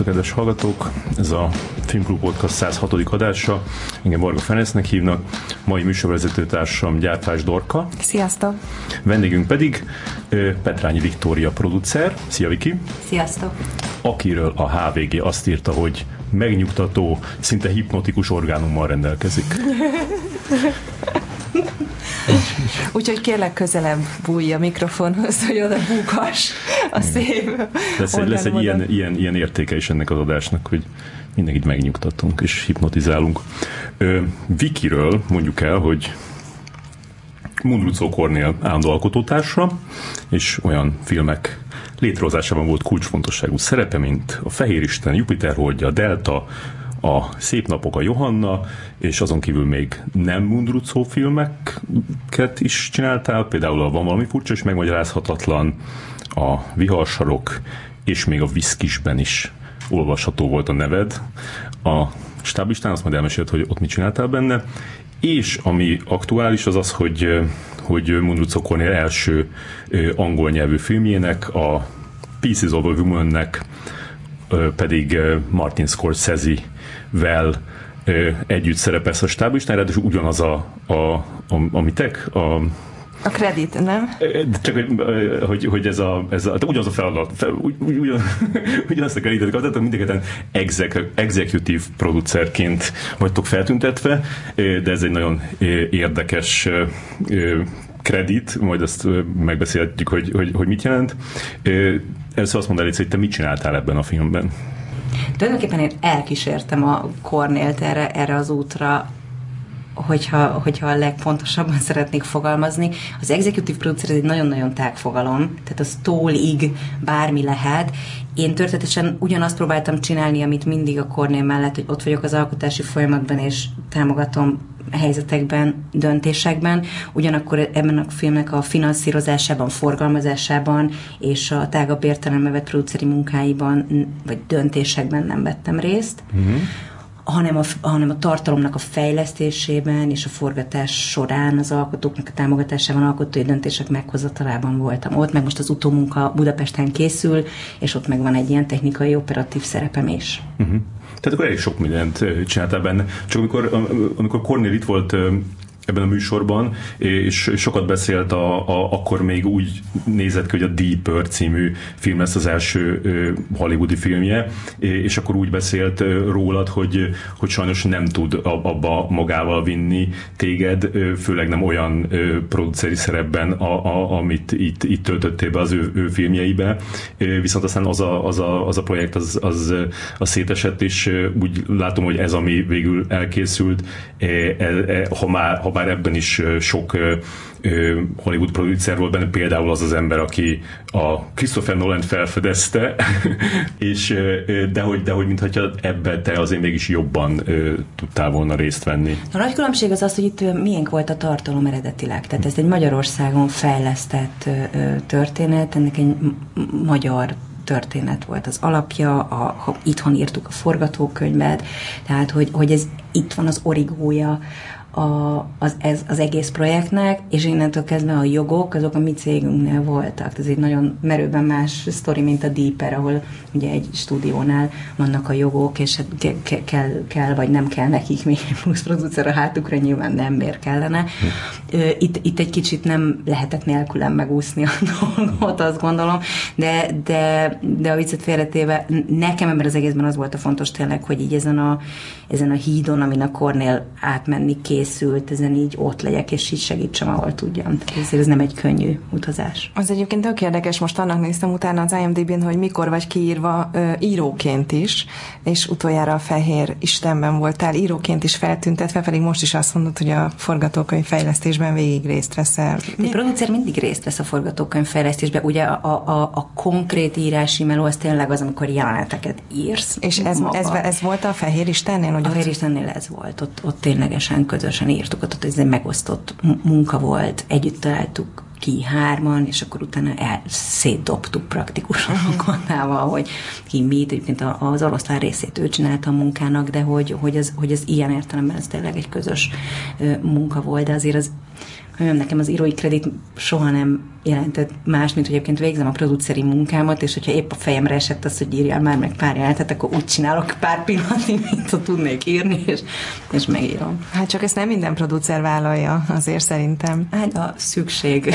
Sziasztok, kedves hallgatók! Ez a Filmklub Podcast 106. adása. Engem Varga Ferencnek hívnak. Mai műsorvezető társam Gyárfás Dorka. Sziasztok! Vendégünk pedig Petrányi Viktória producer. Szia Viki! Sziasztok! Akiről a HVG azt írta, hogy megnyugtató, szinte hipnotikus orgánummal rendelkezik. Úgyhogy kérlek közelebb bújj a mikrofonhoz, hogy oda búghass a szép Lesz egy, lesz egy ilyen, ilyen, ilyen értéke is ennek az adásnak, hogy mindenkit megnyugtatunk és hipnotizálunk. Ö, Vikiről mondjuk el, hogy Mundrucó Kornél állandó alkotótársa, és olyan filmek létrehozásában volt kulcsfontosságú szerepe, mint a Fehér Isten, Jupiter holdja, a Delta, a Szép napok a Johanna, és azon kívül még nem Mundrucó filmeket is csináltál, például a Van valami furcsa és megmagyarázhatatlan, a Viharsarok, és még a Viszkisben is olvasható volt a neved. A stábistán azt majd elmesélt, hogy ott mit csináltál benne, és ami aktuális az az, hogy, hogy Mundrucó Cornél első angol nyelvű filmjének, a Pieces of a Woman-nek pedig Martin Scorsese-vel együtt szerepelsz a stábistán, ráadásul ugyanaz a, a, a, a mitek, a a kredit, nem? Csak, hogy, hogy, hogy ez a, ez a ugyanaz a feladat, fel, ugyan, ugyanazt a kreditet kaptatok, mindegyiketen exec, executive producerként vagytok feltüntetve, de ez egy nagyon érdekes kredit, majd azt megbeszélhetjük, hogy, hogy, hogy mit jelent. Először azt mondd el, hogy te mit csináltál ebben a filmben? Tulajdonképpen én elkísértem a Kornélt erre, erre az útra, hogyha, hogyha a legpontosabban szeretnék fogalmazni. Az executive producer egy nagyon-nagyon tág fogalom, tehát az tólig bármi lehet. Én történetesen ugyanazt próbáltam csinálni, amit mindig a Kornél mellett, hogy ott vagyok az alkotási folyamatban, és támogatom helyzetekben, döntésekben, ugyanakkor ebben a filmnek a finanszírozásában, forgalmazásában és a tágabb értelembe vett produceri munkáiban vagy döntésekben nem vettem részt. Uh-huh hanem a, hanem a tartalomnak a fejlesztésében és a forgatás során az alkotóknak a támogatásában, alkotói döntések meghozatalában voltam ott, meg most az utómunka Budapesten készül, és ott meg van egy ilyen technikai operatív szerepem is. Uh-huh. Tehát akkor elég sok mindent csináltál benne. Csak amikor, amikor Cornél itt volt ebben a műsorban, és sokat beszélt, a, a, akkor még úgy nézett ki, hogy a Deeper című film lesz az első hollywoodi filmje, és akkor úgy beszélt rólad, hogy, hogy sajnos nem tud abba magával vinni téged, főleg nem olyan produceri szerepben, a, a, amit itt, itt töltöttél be az ő, ő filmjeibe, viszont aztán az a, az a, az a projekt az, az, az szétesett, és úgy látom, hogy ez, ami végül elkészült, e, e, ha már, ha már bár ebben is sok Hollywood producer volt benne, például az az ember, aki a Christopher Nolan felfedezte, és de hogy, de hogy mintha ebben te azért mégis jobban tudtál volna részt venni. A nagy különbség az az, hogy itt milyen volt a tartalom eredetileg. Tehát ez egy Magyarországon fejlesztett történet, ennek egy magyar történet volt az alapja, a, ha itthon írtuk a forgatókönyvet, tehát hogy, hogy ez itt van az origója a, az, ez, az egész projektnek, és innentől kezdve a jogok, azok a mi cégünknél voltak. Ez egy nagyon merőben más sztori, mint a Deeper, ahol ugye egy stúdiónál vannak a jogok, és hát ke- ke- kell, kell, vagy nem kell nekik még plusz producer a hátukra, nyilván nem, miért kellene. Itt, itt egy kicsit nem lehetett nélkülem megúszni a dolgot, azt gondolom, de, de, de a viccet félretéve, nekem ebben az egészben az volt a fontos tényleg, hogy így ezen a, ezen a hídon, amin a Kornél átmenni kész készült, ezen így ott legyek, és így segítsem, ahol tudjam. Tehát ezért ez nem egy könnyű utazás. Az egyébként tök érdekes, most annak néztem utána az IMDb-n, hogy mikor vagy kiírva ö, íróként is, és utoljára a Fehér Istenben voltál íróként is feltüntetve, pedig most is azt mondod, hogy a forgatókönyv fejlesztésben végig részt veszel. A producer mindig részt vesz a forgatókönyv fejlesztésben. Ugye a, a, a konkrét írási meló az tényleg az, amikor jeleneteket írsz. És ez, ez, ez, volt a Fehér Istennél? Hogy a Fehér Istennél ez volt. Ott, ott ténylegesen közös közösen írtuk, ott ez egy megosztott munka volt, együtt találtuk ki hárman, és akkor utána el, szétdobtuk praktikusan a konnával, hogy ki mit, egyébként az oroszlán részét ő csinálta a munkának, de hogy, hogy, ez, hogy ez ilyen értelemben ez tényleg egy közös munka volt, de azért az, nekem az írói kredit soha nem jelentett más, mint hogy egyébként végzem a produceri munkámat, és hogyha épp a fejemre esett az, hogy írjál már meg pár jelentet, akkor úgy csinálok pár pillanatig, mint ha tudnék írni, és, és megírom. Hát csak ezt nem minden producer vállalja, azért szerintem. Hát a szükség.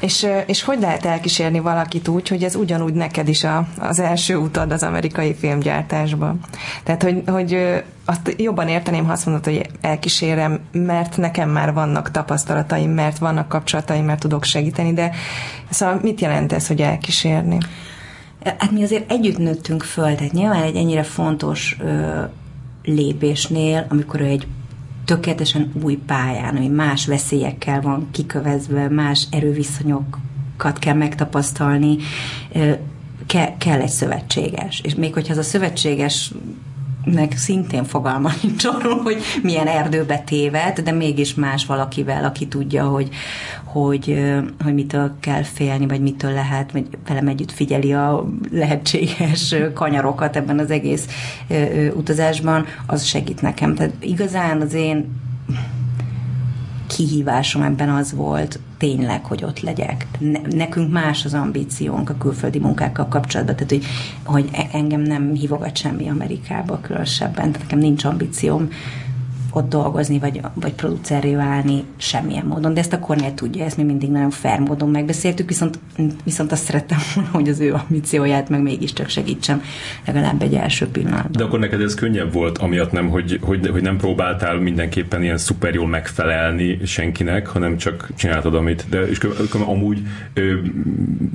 És, és hogy lehet elkísérni valakit úgy, hogy ez ugyanúgy neked is a, az első utad az amerikai filmgyártásba? Tehát, hogy, hogy azt jobban érteném, ha azt mondod, hogy elkísérem, mert nekem már vannak tapasztalataim, mert vannak kapcsolataim, mert tudok segíteni, de szóval mit jelent ez, hogy elkísérni? Hát mi azért együtt nőttünk föl, tehát nyilván egy ennyire fontos ö, lépésnél, amikor egy tökéletesen új pályán, ami más veszélyekkel van kikövezve, más erőviszonyokat kell megtapasztalni, ke- kell egy szövetséges. És még hogyha az a szövetséges nek szintén fogalma nincs arról, hogy milyen erdőbe téved, de mégis más valakivel, aki tudja, hogy, hogy, hogy mitől kell félni, vagy mitől lehet, vagy velem együtt figyeli a lehetséges kanyarokat ebben az egész utazásban, az segít nekem. Tehát igazán az én kihívásom ebben az volt tényleg, hogy ott legyek. Ne, nekünk más az ambíciónk a külföldi munkákkal kapcsolatban, tehát hogy, hogy e- engem nem hívogat semmi Amerikába különösebben, tehát nekem nincs ambícióm ott dolgozni, vagy, vagy producerré válni semmilyen módon. De ezt a Cornél tudja, ezt mi mindig nagyon fair módon megbeszéltük, viszont, viszont azt szerettem volna, hogy az ő ambícióját meg mégiscsak segítsem legalább egy első pillanatban. De akkor neked ez könnyebb volt, amiatt nem, hogy, hogy, hogy nem próbáltál mindenképpen ilyen szuper jól megfelelni senkinek, hanem csak csináltad, amit. De és amúgy ö,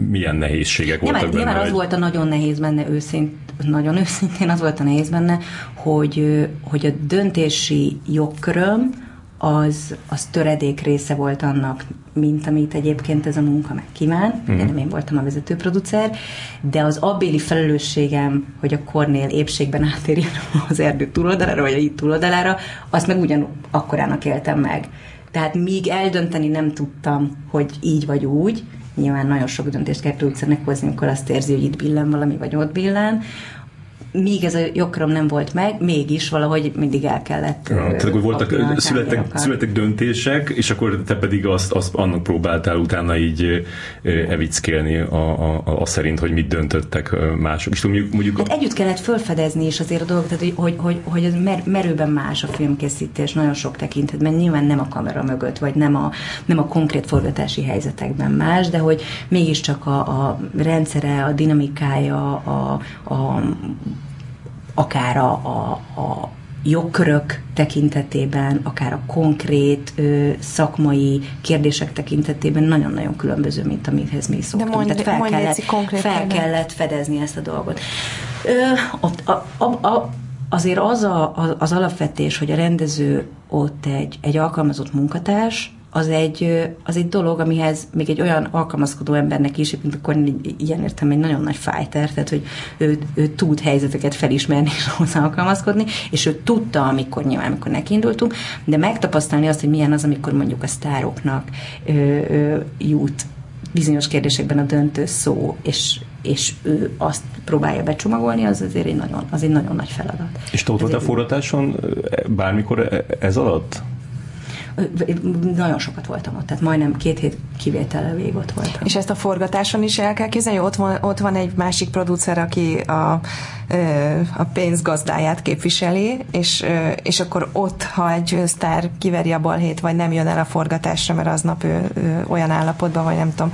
milyen nehézségek voltak benne? Nyilván az volt a nagyon nehéz benne őszint, nagyon őszintén az volt a nehéz benne, hogy, hogy a döntési jogköröm az, az töredék része volt annak, mint amit egyébként ez a munka megkíván. Mm. Nem én voltam a vezető producer, de az abbéli felelősségem, hogy a Kornél épségben átérjen az erdő túloldalára, vagy a itt túloldalára, azt meg ugyan akkorának éltem meg. Tehát míg eldönteni nem tudtam, hogy így vagy úgy, nyilván nagyon sok döntést kell producernek hozni, amikor azt érzi, hogy itt billen valami, vagy ott billen, míg ez a jogköröm nem volt meg, mégis valahogy mindig el kellett. Ja, tehát akkor voltak, születtek, születtek döntések, és akkor te pedig azt, azt annak próbáltál utána így evickélni a, a, a, a szerint, hogy mit döntöttek mások. És mondjuk, mondjuk hát együtt kellett felfedezni is azért a dolgot, tehát hogy, hogy, hogy ez mer, merőben más a filmkészítés nagyon sok tekintetben, nyilván nem a kamera mögött, vagy nem a, nem a konkrét forgatási helyzetekben más, de hogy mégiscsak a, a rendszere, a dinamikája, a, a akár a, a, a jogkörök tekintetében, akár a konkrét ö, szakmai kérdések tekintetében nagyon-nagyon különböző, mint amihez mi szoktunk. De mondj, Tehát fel, mondj kellett, fel kellett fedezni ezt a dolgot. Ö, a, a, a, azért az a, az alapvetés, hogy a rendező ott egy, egy alkalmazott munkatárs, az egy, az egy dolog, amihez még egy olyan alkalmazkodó embernek is, mint akkor ilyen értem egy nagyon nagy fighter, tehát hogy ő, ő tud helyzeteket felismerni és hozzá alkalmazkodni, és ő tudta, amikor nyilván, amikor nekiindultunk, de megtapasztalni azt, hogy milyen az, amikor mondjuk a sztároknak ö, ö, jut bizonyos kérdésekben a döntő szó, és, és ő azt próbálja becsomagolni, az azért egy nagyon, az egy nagyon nagy feladat. És te ott volt a forratáson bármikor e, ez alatt? Nagyon sokat voltam ott, tehát majdnem két hét kivétellel végig ott voltam. És ezt a forgatáson is el kell képzelni, ott van, ott van egy másik producer, aki a, a pénzgazdáját képviseli, és, és akkor ott, ha egy sztár kiveri a balhét, vagy nem jön el a forgatásra, mert aznap ő, ő olyan állapotban, vagy nem tudom,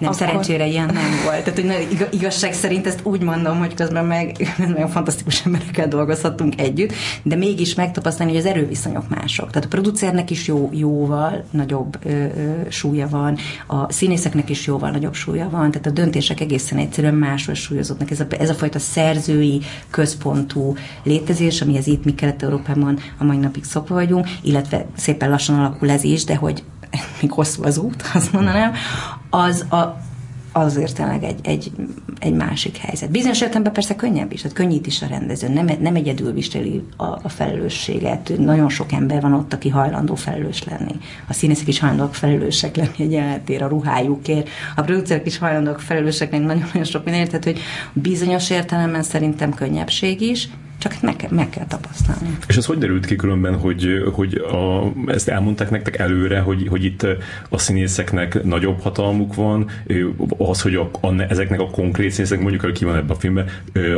nem, akkor... szerencsére ilyen nem volt. Tehát, hogy igazság szerint ezt úgy mondom, hogy közben meg nagyon fantasztikus emberekkel dolgozhattunk együtt, de mégis megtapasztalni, hogy az erőviszonyok mások. Tehát a producernek is jó, jóval nagyobb ö, ö, súlya van, a színészeknek is jóval nagyobb súlya van, tehát a döntések egészen egyszerűen máshol súlyozódnak. Ez a, ez a fajta szerzői, központú létezés, amihez itt mi Kelet-Európában a mai napig szokva vagyunk, illetve szépen lassan alakul ez is, de hogy még hosszú az út, azt mondanám, az a, azért tényleg egy, egy, egy másik helyzet. Bizonyos értelemben persze könnyebb is, tehát könnyít is a rendező, nem, nem egyedül viseli a, a felelősséget. Nagyon sok ember van ott, aki hajlandó felelős lenni. A színészek is hajlandóak felelősek lenni egy jelenetért, a ruhájukért. A producerek is hajlandóak felelősek lenni nagyon-nagyon sok mindenért, tehát hogy bizonyos értelemben szerintem könnyebbség is, csak meg, meg kell tapasztalni. És ez hogy derült ki különben, hogy, hogy a, ezt elmondták nektek előre, hogy, hogy itt a színészeknek nagyobb hatalmuk van, az, hogy a, a, ezeknek a konkrét színészek, mondjuk, hogy ki van ebben a filmben,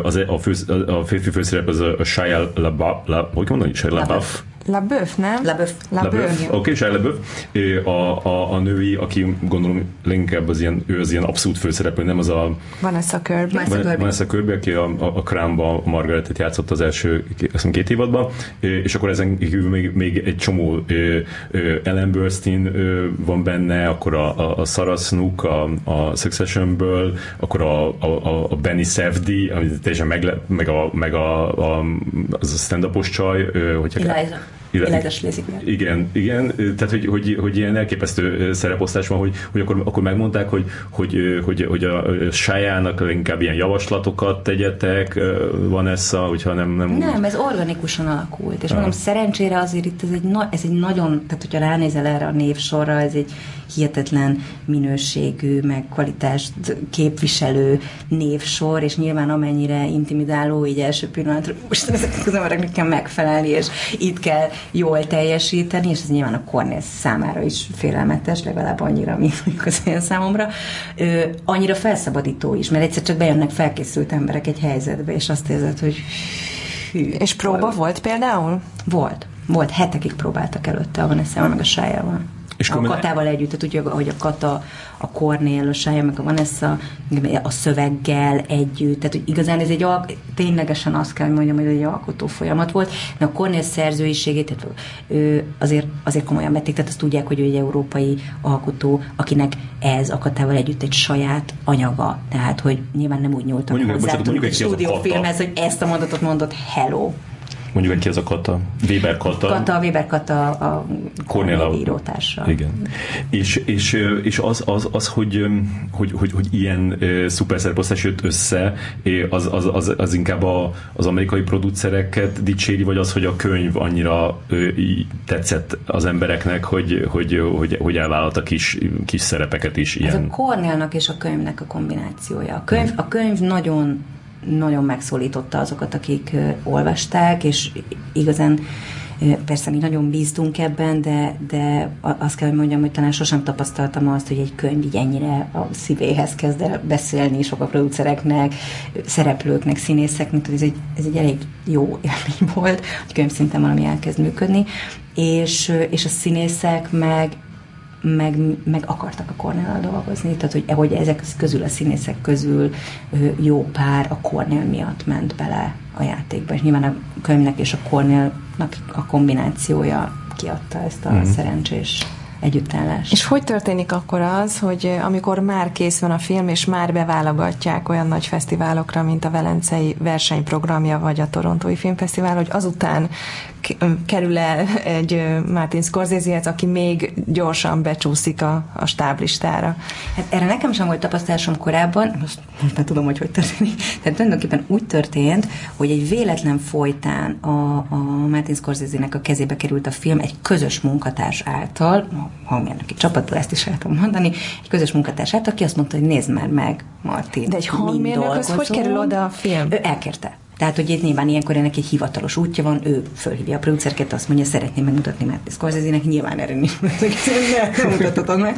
az, a, fő, a férfi főszerep az a Shia LaBeouf, la, hogy mondani? Shia LaBeouf? LaBeouf, nem? LaBeouf. LaBeouf. Oké, okay, Shia LaBeouf. A, a, a női, aki gondolom leginkább az ilyen, ő az ilyen abszolút főszereplő, nem az a... Vanessa Kirby. Vanessa Kirby, aki a, a, a Crown-ba Margaret-et játszott az első azt két évadban, és akkor ezen kívül még, még egy csomó Ellen Burstyn van benne, akkor a, a, a Sarah Snook a, a Successionből, akkor a, a, a Benny Safdie, ami teljesen megle, meg a, meg a, a, az a stand-upos csaj, hogyha Eliza. Igen, igen, tehát hogy, hogy, hogy ilyen elképesztő szereposztás van, hogy, hogy akkor, akkor megmondták, hogy, hogy, hogy, hogy a sájának inkább ilyen javaslatokat tegyetek, van ez a, hogyha nem... Nem, nem ez organikusan alakult, és ah. mondom, szerencsére azért itt ez egy, ez egy nagyon, tehát hogyha ránézel erre a névsorra, ez egy hihetetlen minőségű, meg kvalitást képviselő névsor, és nyilván amennyire intimidáló így első pillanatra, most ezek az embereknek kell megfelelni, és itt kell jól teljesíteni, és ez nyilván a Cornél számára is félelmetes, legalább annyira, mint az én számomra, ö, annyira felszabadító is, mert egyszer csak bejönnek felkészült emberek egy helyzetbe, és azt érzed, hogy hű. És próba volt, volt például? Volt. Volt, hetekig próbáltak előtte a Vanessa meg a sájával. És a Katával együtt, tehát ugye, hogy a Kata, a Cornél, a Sája, meg a Vanessa, a szöveggel együtt, tehát hogy igazán ez egy ténylegesen azt kell, hogy mondjam, hogy egy alkotó folyamat volt, de a Cornél szerzőiségét tehát, ő azért, azért komolyan vették, tehát azt tudják, hogy ő egy európai alkotó, akinek ez a Katával együtt egy saját anyaga, tehát hogy nyilván nem úgy nyúltak mondjuk, hozzá, mondjuk, mondjuk egy stúdiófilmhez, hogy ezt a mondatot mondott, hello, Mondjuk ki ez a Kata, Weber Kata. Kata, Weber Kata a Cornéla írótársa. Igen. És, és, és az, az, az hogy, hogy, hogy, hogy ilyen szuperszerposztás jött össze, az, az, az, az inkább a, az amerikai producereket dicséri, vagy az, hogy a könyv annyira tetszett az embereknek, hogy, hogy, hogy, hogy elvállalta kis, kis szerepeket is. Ilyen. Ez a Cornélnak és a könyvnek a kombinációja. A könyv, a könyv nagyon nagyon megszólította azokat, akik olvasták, és igazán Persze mi nagyon bíztunk ebben, de, de azt kell, hogy mondjam, hogy talán sosem tapasztaltam azt, hogy egy könyv így ennyire a szívéhez kezd el beszélni sok a producereknek, szereplőknek, színészeknek, ez egy, ez egy elég jó élmény volt, hogy könyv szinten valami elkezd működni, és, és a színészek meg meg, meg akartak a Cornell dolgozni, tehát hogy, hogy ezek közül a színészek közül jó pár a Cornell miatt ment bele a játékba, és nyilván a könyvnek és a Cornellnak a kombinációja kiadta ezt a mm. szerencsés együttállás. És hogy történik akkor az, hogy eh, amikor már kész van a film, és már beválogatják olyan nagy fesztiválokra, mint a Velencei versenyprogramja, vagy a Torontói Filmfesztivál, hogy azután kerül el egy Martin Scorsese-hez, aki még gyorsan becsúszik a, a stáblistára. Hát erre nekem sem volt tapasztalásom korábban, most, most már tudom, hogy hogy történik. Tehát tulajdonképpen úgy történt, hogy egy véletlen folytán a, a Martin Scorsese-nek a kezébe került a film egy közös munkatárs által, hangmérnöki csapatból ezt is el tudom mondani, egy közös munkatárs által, aki azt mondta, hogy nézd már meg, Martin. De egy hangmérnök, az hogy kerül oda a film? Ő elkérte. Tehát, hogy itt nyilván ilyenkor ennek egy hivatalos útja van, ő fölhívja a producerket, azt mondja, szeretném megmutatni Martin Scorsese-nek, nyilván erre nincs nem mutathatom meg.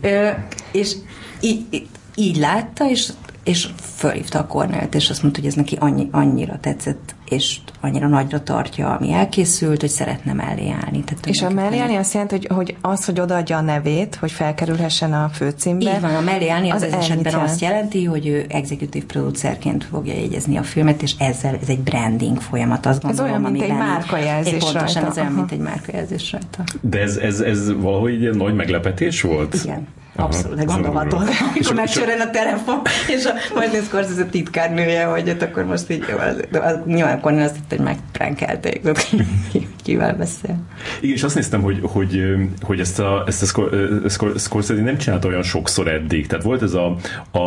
Ö, és így, így látta, és és fölhívta a Cornelt, és azt mondta, hogy ez neki annyi, annyira tetszett, és annyira nagyra tartja, ami elkészült, hogy szeretne mellé állni. Tehát, és a mellé állni azt jelenti, hogy, hogy az, hogy odaadja a nevét, hogy felkerülhessen a főcímbe. Így van, a mellé állni az, az esetben jelent? azt jelenti, hogy ő executive producerként fogja jegyezni a filmet, és ezzel ez egy branding folyamat, azt gondolom. Ez olyan, mint egy márkajelzés Pontosan, rajta. ez olyan, mint egy márkajelzés rajta. De ez, ez, ez valahogy egy nagy meglepetés volt? Igen. Abszolút, de gondolhatod, amikor megcsörel a telefon, és a Martin Scorsese titkárnője, hogy ott akkor most így, az, nyilván akkor azt hitt, hogy megpránkelték, kivel beszél. Igen, és azt néztem, hogy, hogy, hogy ezt a, ezt a Scorsese nem csinálta olyan sokszor eddig. Tehát volt ez a, a,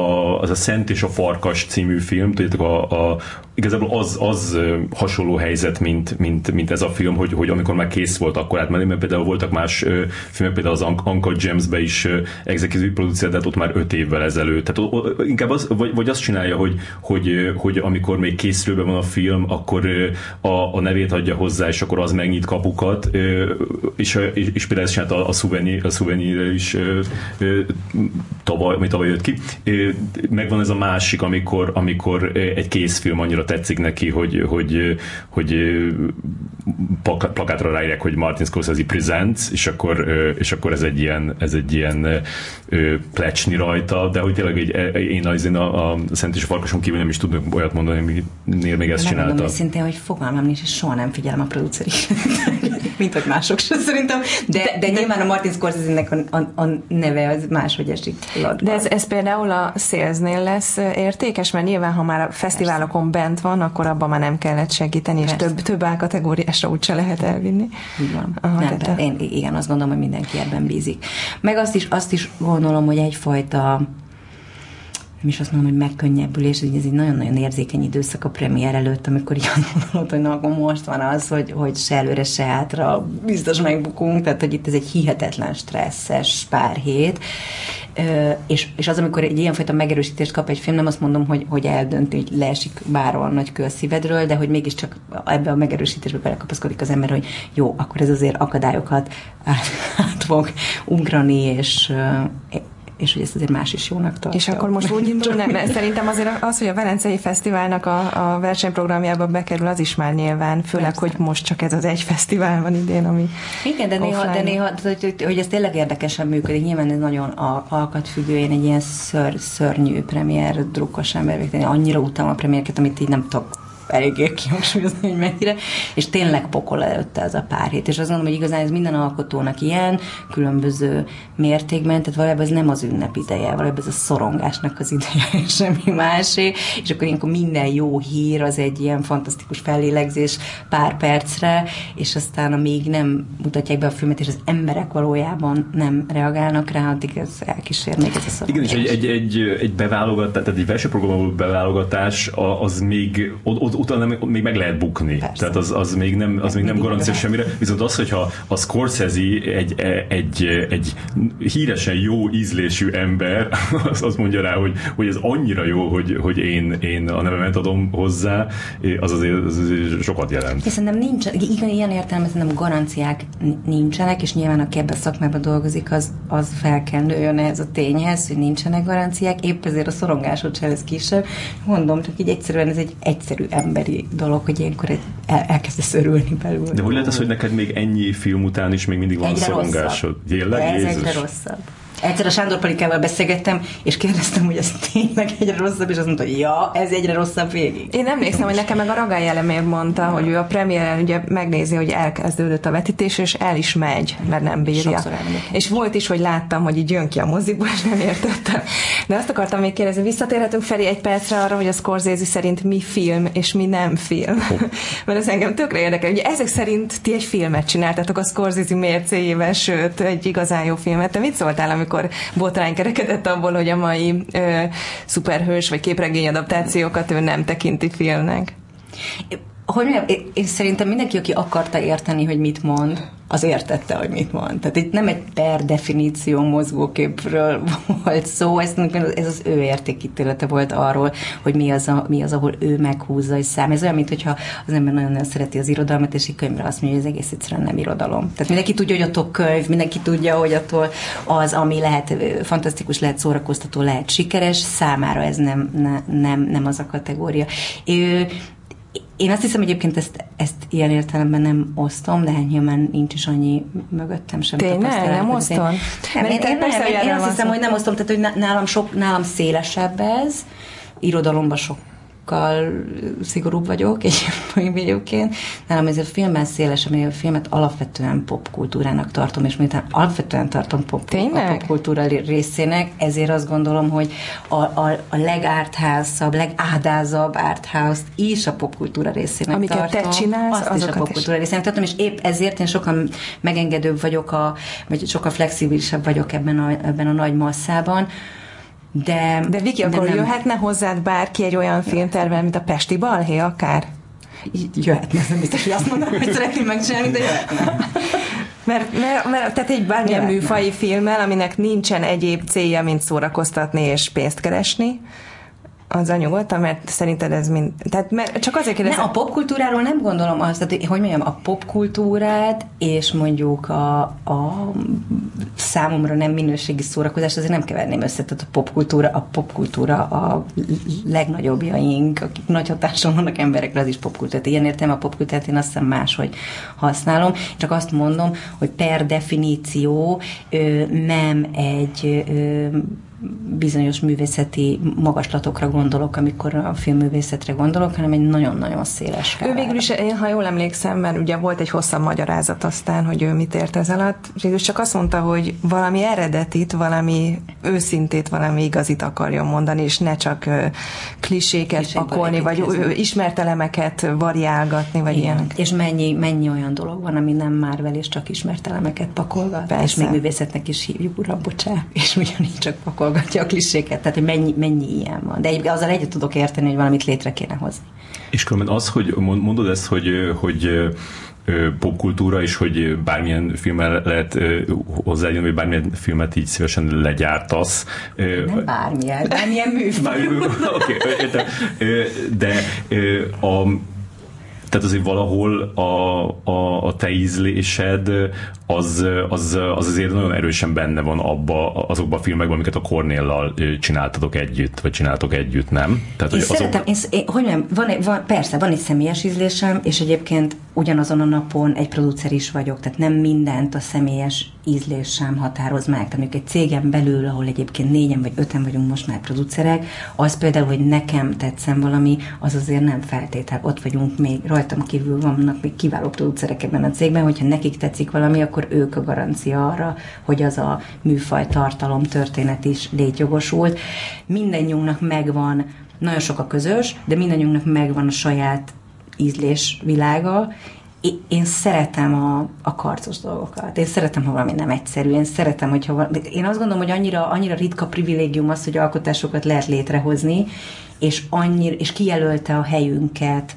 az a Szent és a Farkas című film, tudjátok, a, a, igazából az, az hasonló helyzet, mint, mint, mint ez a film, hogy, hogy amikor már kész volt, akkor átmenni, mert például voltak más filmek, például az Uncle James-be is executive producer, de hát ott már öt évvel ezelőtt. Tehát inkább az, vagy, vagy azt csinálja, hogy, hogy, hogy amikor még készülőben van a film, akkor a, a nevét adja hozzá, és akkor az megnyit kapukat, és, és, és például ezt csinálta a Souvenir, a Souvenir is tavaly, ami tavaly jött ki. Megvan ez a másik, amikor, amikor egy készfilm annyira tetszik neki, hogy, hogy, hogy plakátra ráírják, hogy Martin Scorsese Presents, és akkor, és akkor ez egy ilyen, ez egy ilyen plecsni rajta, de hogy tényleg egy, e, én az én a, a Szent és a Farkason kívül nem is tudok olyat mondani, aminél még ezt csinálta. Megmondom őszintén, hogy fogalmam nincs, és soha nem figyelem a produceri mint hogy mások sem szerintem, de, de, de, nyilván a Martin Scorsese-nek a, a, a neve az máshogy esik. De ez, ez például a Salesnél lesz értékes, mert nyilván, ha már a fesztiválokon Persze. bent van, akkor abban már nem kellett segíteni, Persze. és több, több álkategóriásra úgyse lehet elvinni. Van. Aha, nem, de én igen, azt gondolom, hogy mindenki ebben bízik. Meg azt is, azt is gondolom, hogy egyfajta nem is azt mondom, hogy megkönnyebbülés, hogy ez egy nagyon-nagyon érzékeny időszak a premier előtt, amikor így gondolod, hogy na, akkor most van az, hogy, hogy se előre, se hátra biztos megbukunk, tehát hogy itt ez egy hihetetlen stresszes pár hét, és, és az, amikor egy ilyenfajta megerősítést kap egy film, nem azt mondom, hogy, hogy eldönti, hogy leesik bárhol nagy kő a szívedről, de hogy mégiscsak ebbe a megerősítésbe belekapaszkodik az ember, hogy jó, akkor ez azért akadályokat át, át fog ugrani, és és hogy ezt azért más is jónak tartja. És akkor most úgy indul, nem, mert szerintem azért az, hogy a Velencei Fesztiválnak a, a versenyprogramjába bekerül, az is már nyilván, főleg, Persze. hogy most csak ez az egy fesztivál van idén, ami Igen, de néha, de néha hogy, hogy, hogy ez tényleg érdekesen működik, nyilván ez nagyon alkatfüggő, én egy ilyen ször, szörnyű premier drukkos ember, annyira utálom a premierket, amit így nem tudok eléggé kihangsúlyozni, hogy mennyire, és tényleg pokol előtte ez a pár hét. És azt gondolom, hogy igazán ez minden alkotónak ilyen, különböző mértékben, tehát valójában ez nem az ünnep ideje, valójában ez a szorongásnak az ideje, és semmi másé, és akkor ilyenkor minden jó hír az egy ilyen fantasztikus fellélegzés pár percre, és aztán amíg nem mutatják be a filmet, és az emberek valójában nem reagálnak rá, addig ez elkísér még ez a szorongás. Igen, és egy, egy, egy, egy beválogatás, tehát egy versenyprogramból beválogatáás, az még ott, utána még meg lehet bukni. Persze. Tehát az, az még nem, az még nem garancia semmire. Viszont az, hogyha a Scorsese egy, egy, egy híresen jó ízlésű ember, az, az mondja rá, hogy, hogy ez annyira jó, hogy, hogy én, én a nevemet adom hozzá, az azért, az azért sokat jelent. Hiszen nem nincs, igen, ilyen értelemben nem garanciák nincsenek, és nyilván aki ebben a szakmában dolgozik, az, az fel kell nőjön ez a tényhez, hogy nincsenek garanciák, épp ezért a szorongásod se lesz kisebb. Mondom, csak így egyszerűen ez egy egyszerű ember emberi dolog, hogy ilyenkor el, elkezdesz örülni belőle. De hogy lehet az, hogy neked még ennyi film után is még mindig van egyre szorongásod? Rosszabb. ez Jézus. egyre rosszabb. Egyszer a Sándor Palikával beszélgettem, és kérdeztem, hogy ez tényleg egyre rosszabb, és azt mondta, hogy ja, ez egyre rosszabb végig. Én emlékszem, hogy nekem meg a Ragály elemér mondta, ja. hogy ő a premiéren ugye megnézi, hogy elkezdődött a vetítés, és el is megy, mert nem bírja. És volt is, hogy láttam, hogy így jön ki a moziból, és nem értettem. De azt akartam még kérdezni, visszatérhetünk felé egy percre arra, hogy a Scorsese szerint mi film, és mi nem film. Oh. mert ez engem tökre érdekel. Ugye ezek szerint ti egy filmet csináltatok a Scorsese mércéjével, sőt, egy igazán jó filmet. Te mit szóltál, amikor botrány kerekedett abból, hogy a mai ö, szuperhős vagy képregény adaptációkat ő nem tekinti filmnek? Hogy mondjam, én, én szerintem mindenki, aki akarta érteni, hogy mit mond, az értette, hogy mit mond. Tehát itt nem egy per definíció mozgóképről volt szó, ez, ez az ő értékítélete volt arról, hogy mi az, a, mi az, ahol ő meghúzza és szám. Ez olyan, mint hogyha az ember nagyon-nagyon szereti az irodalmat, és egy könyvre azt mondja, hogy ez egész egyszerűen nem irodalom. Tehát mindenki tudja, hogy attól könyv, mindenki tudja, hogy attól az, ami lehet fantasztikus, lehet szórakoztató, lehet sikeres, számára ez nem, ne, nem, nem az a kategória. Ő, én azt hiszem egyébként ezt, ezt ilyen értelemben nem osztom, de hát nyilván nincs is annyi mögöttem sem Tényleg? Nem osztom? Nem, én, én, én, én, én azt hiszem, hogy nem osztom, tehát hogy nálam, sok, nálam szélesebb ez, irodalomban sok sokkal szigorúbb vagyok egy egyébként. Nálam ez a filmben széles, ami a filmet alapvetően popkultúrának tartom, és miután alapvetően tartom pop, a popkultúra részének, ezért azt gondolom, hogy a, a, a legárthászabb, legádázabb arthouse is a popkultúra részének Amiket tartom. te csinálsz, azt is a popkultúra részének tartom, és épp ezért én sokkal megengedőbb vagyok, a, vagy sokkal flexibilisebb vagyok ebben a, ebben a nagy masszában, de, de Viki, de akkor nem... jöhetne hozzád bárki egy olyan filmtervel, mint a Pesti Balhé akár? Jöhetne, nem biztos, hogy azt mondom, hogy szeretném megcsinálni, de jöhetne. Mert, mert, mert tehát egy bármilyen műfai filmmel, aminek nincsen egyéb célja, mint szórakoztatni és pénzt keresni, az nyugodtan, mert szerinted ez mind... Tehát mert csak azért kérdezem... Ne, a popkultúráról nem gondolom azt, tehát, hogy mondjam, a popkultúrát és mondjuk a, a számomra nem minőségi szórakozás, azért nem keverném össze. Tehát a popkultúra, a popkultúra a legnagyobbjaink, akik nagy hatáson vannak emberekre, az is popkultúra. Ilyen értem a popkultúrát, én azt hiszem máshogy használom. Csak azt mondom, hogy per definíció ö, nem egy ö, bizonyos művészeti magaslatokra gondolok, amikor a filmművészetre gondolok, hanem egy nagyon-nagyon széles skálá. Ő végül is, én ha jól emlékszem, mert ugye volt egy hosszabb magyarázat aztán, hogy ő mit ért ez alatt, végül csak azt mondta, hogy valami eredetit, valami őszintét, valami igazit akarjon mondani, és ne csak kliséket Klisé pakolni, vagy uh, ismert elemeket variálgatni, vagy Igen. ilyen. És mennyi, mennyi olyan dolog van, ami nem már vel, és csak ismert elemeket pakolgat, Persze. és még művészetnek is hívjuk, uram, bocsá, és ugyanígy csak pakol hallgatja a kliséket, tehát hogy mennyi, mennyi ilyen van. De egyébként azzal egyet tudok érteni, hogy valamit létre kéne hozni. És különben az, hogy mondod ezt, hogy, hogy popkultúra, és hogy bármilyen filmmel lehet hozzájönni, vagy bármilyen filmet így szívesen legyártasz. Nem bármilyen, bármilyen műfaj. Oké, okay, de a tehát azért valahol a, a, a te ízlésed az, az, az azért nagyon erősen benne van abba, azokban a filmekben, amiket a Cornéllal csináltatok együtt, vagy csináltok együtt, nem? Tehát, én hogy szeretem, azok... én, hogy mondjam, van, van, persze, van egy személyes ízlésem, és egyébként ugyanazon a napon egy producer is vagyok, tehát nem mindent a személyes ízlésem határoz meg. Tehát egy cégem belül, ahol egyébként négyen vagy öten vagyunk most már producerek, az például, hogy nekem tetszem valami, az azért nem feltétel. Ott vagyunk még, rajtam kívül vannak még kiváló producerek ebben a cégben, hogyha nekik tetszik valami, akkor ők a garancia arra, hogy az a műfaj tartalom, történet is létjogosult. Mindennyiunknak megvan, nagyon sok a közös, de mindannyiunknak megvan a saját ízlés világa, én szeretem a, a karcos dolgokat. Én szeretem, ha valami nem egyszerű. Én szeretem, hogyha valami, én azt gondolom, hogy annyira, annyira ritka privilégium az, hogy alkotásokat lehet létrehozni, és, annyira, és kijelölte a helyünket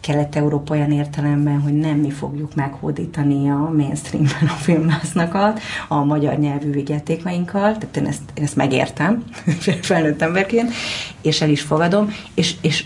kelet-európa olyan értelemben, hogy nem mi fogjuk meghódítani a mainstreamben a filmásznakat, a magyar nyelvű vigyátékainkkal, tehát én ezt, én ezt megértem felnőtt emberként, és el is fogadom, és, és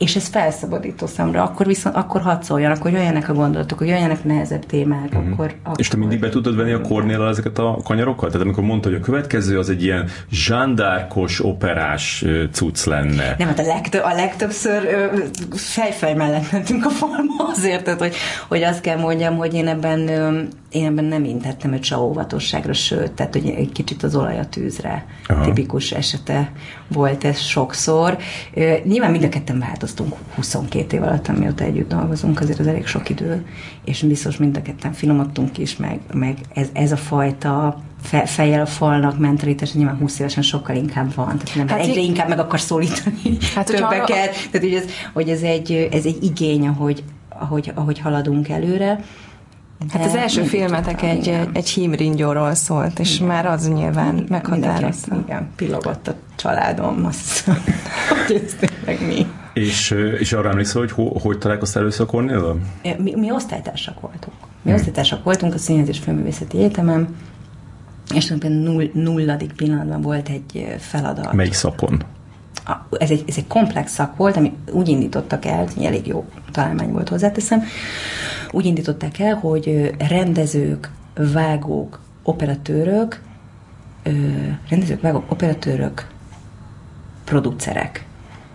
és ez felszabadító számra, akkor viszont akkor hadd szóljon, akkor jöjjenek a gondolatok, hogy jöjjenek nehezebb témák, uh-huh. akkor, akkor... És te mindig be tudod venni a Kornél ezeket a kanyarokat? Tehát amikor mondta, hogy a következő az egy ilyen zsándárkos, operás cucc lenne. Nem, hát a, legtöbb, a legtöbbször fejfej mellett mentünk a forma azért, tehát, hogy, hogy azt kell mondjam, hogy én ebben én ebben nem intettem egy óvatosságra, sőt, tehát hogy egy kicsit az olaj a tűzre Aha. tipikus esete volt ez sokszor. Nyilván mind a ketten változtunk 22 év alatt, amióta együtt dolgozunk, azért az elég sok idő, és biztos mind a ketten finomodtunk is, meg, meg ez, ez a fajta fe, fejjel a falnak mentalitás, nyilván 20 évesen sokkal inkább van. Tehát nem, hát egyre inkább meg akar szólítani hát, többeket. Tehát, hogy ez, hogy ez, egy, ez egy igény, ahogy, ahogy, ahogy haladunk előre. Hát az első filmetek egy, egy, egy hímringyóról szólt, és igen. már az nyilván meghatározta. Igen, pillogott a családom, azt hogy ez tényleg mi. És, és arra emlékszel, hogy ho, hogy találkoztál először a Cornél? Mi, mi osztálytársak voltunk. Mi hmm. osztálytársak voltunk a Színház és Filmművészeti Egyetemen, és tulajdonképpen null, nulladik pillanatban volt egy feladat. Melyik szakon? Ez egy, ez egy komplex szak volt, ami úgy indítottak el, elég jó találmány volt hozzáteszem, úgy indították el, hogy rendezők, vágók, operatőrök, rendezők, vágók, operatőrök, producerek.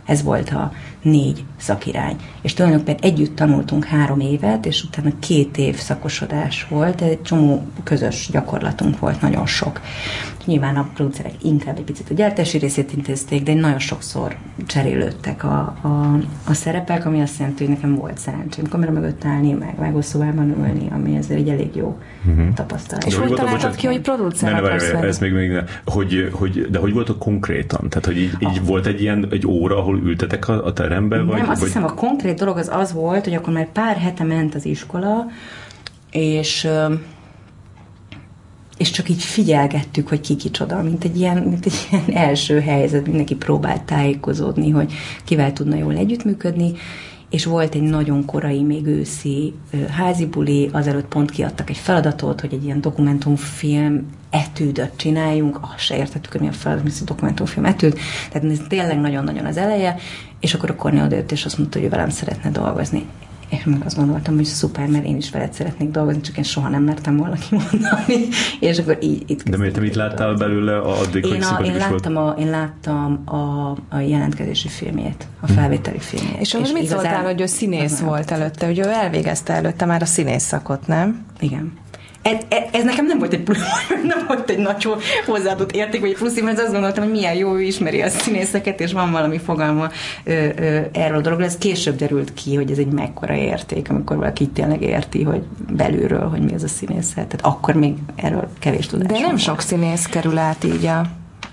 Ez volt a négy szakirány. És tulajdonképpen együtt tanultunk három évet, és utána két év szakosodás volt, egy csomó közös gyakorlatunk volt, nagyon sok. Nyilván a producerek inkább egy picit a gyártási részét intézték, de nagyon sokszor cserélődtek a, a, a szerepek, ami azt jelenti, hogy nekem volt szerencsém kamera mögött állni, meg vágószobában ülni, ami azért egy elég jó uh-huh. tapasztalat. És hogy találtad ki, hogy producer ne, ne, ne, ez még, még ne. Hogy, hogy, de hogy voltok konkrétan? Tehát, hogy így, így ah. volt egy ilyen egy óra, ahol ültetek a, a teremben? Nem, vagy, azt vagy... hiszem a konkrét dolog az az volt, hogy akkor már pár hete ment az iskola, és és csak így figyelgettük, hogy ki kicsoda, mint egy ilyen, mint egy ilyen első helyzet, mindenki próbált tájékozódni, hogy kivel tudna jól együttműködni, és volt egy nagyon korai, még őszi házi buli, azelőtt pont kiadtak egy feladatot, hogy egy ilyen dokumentumfilm etűdöt csináljunk, azt se értettük, hogy mi a feladat, mi a dokumentumfilm etűd, tehát ez tényleg nagyon-nagyon az eleje, és akkor a Kornél odajött, és azt mondta, hogy ő velem szeretne dolgozni. És meg azt gondoltam, hogy szuper, mert én is veled szeretnék dolgozni, csak én soha nem mertem volna kimondani, és akkor így itt De miért mit láttál belőle addig, én, hogy a, én láttam, a, én láttam a, a jelentkezési filmjét, a felvételi filmjét. És, és mit igazán, szóltál, hogy ő színész volt előtte, hogy ő elvégezte előtte már a színész szakot, nem? Igen ez, ez nekem nem volt egy plusz, nem volt egy nagy hozzáadott érték, vagy plusz, mert azt gondoltam, hogy milyen jó, ő ismeri a színészeket, és van valami fogalma ö, ö, erről a dologról. Ez később derült ki, hogy ez egy mekkora érték, amikor valaki tényleg érti, hogy belülről, hogy mi az a színészet. Tehát akkor még erről kevés tudás De nem sok színész kerül át így a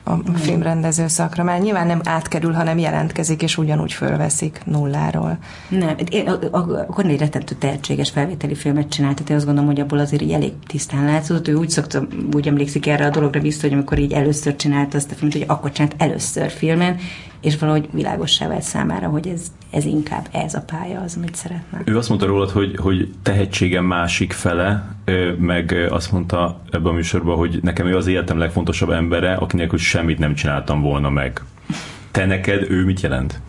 a filmrendező szakra, mert nyilván nem átkerül, hanem jelentkezik, és ugyanúgy fölveszik nulláról. Nem, én, akkor egy rettentő tehetséges felvételi filmet csinált, tehát én azt gondolom, hogy abból azért így elég tisztán látszott. Ő úgy szokta, úgy emlékszik erre a dologra vissza, hogy amikor így először csinált azt a filmet, hogy akkor csinált először filmen, és valahogy világossá vált számára, hogy ez, ez inkább ez a pálya az, amit szeretne. Ő azt mondta rólad, hogy, hogy tehetségem másik fele, meg azt mondta ebben a műsorban, hogy nekem ő az életem legfontosabb embere, akinek semmit nem csináltam volna meg. Te neked ő mit jelent?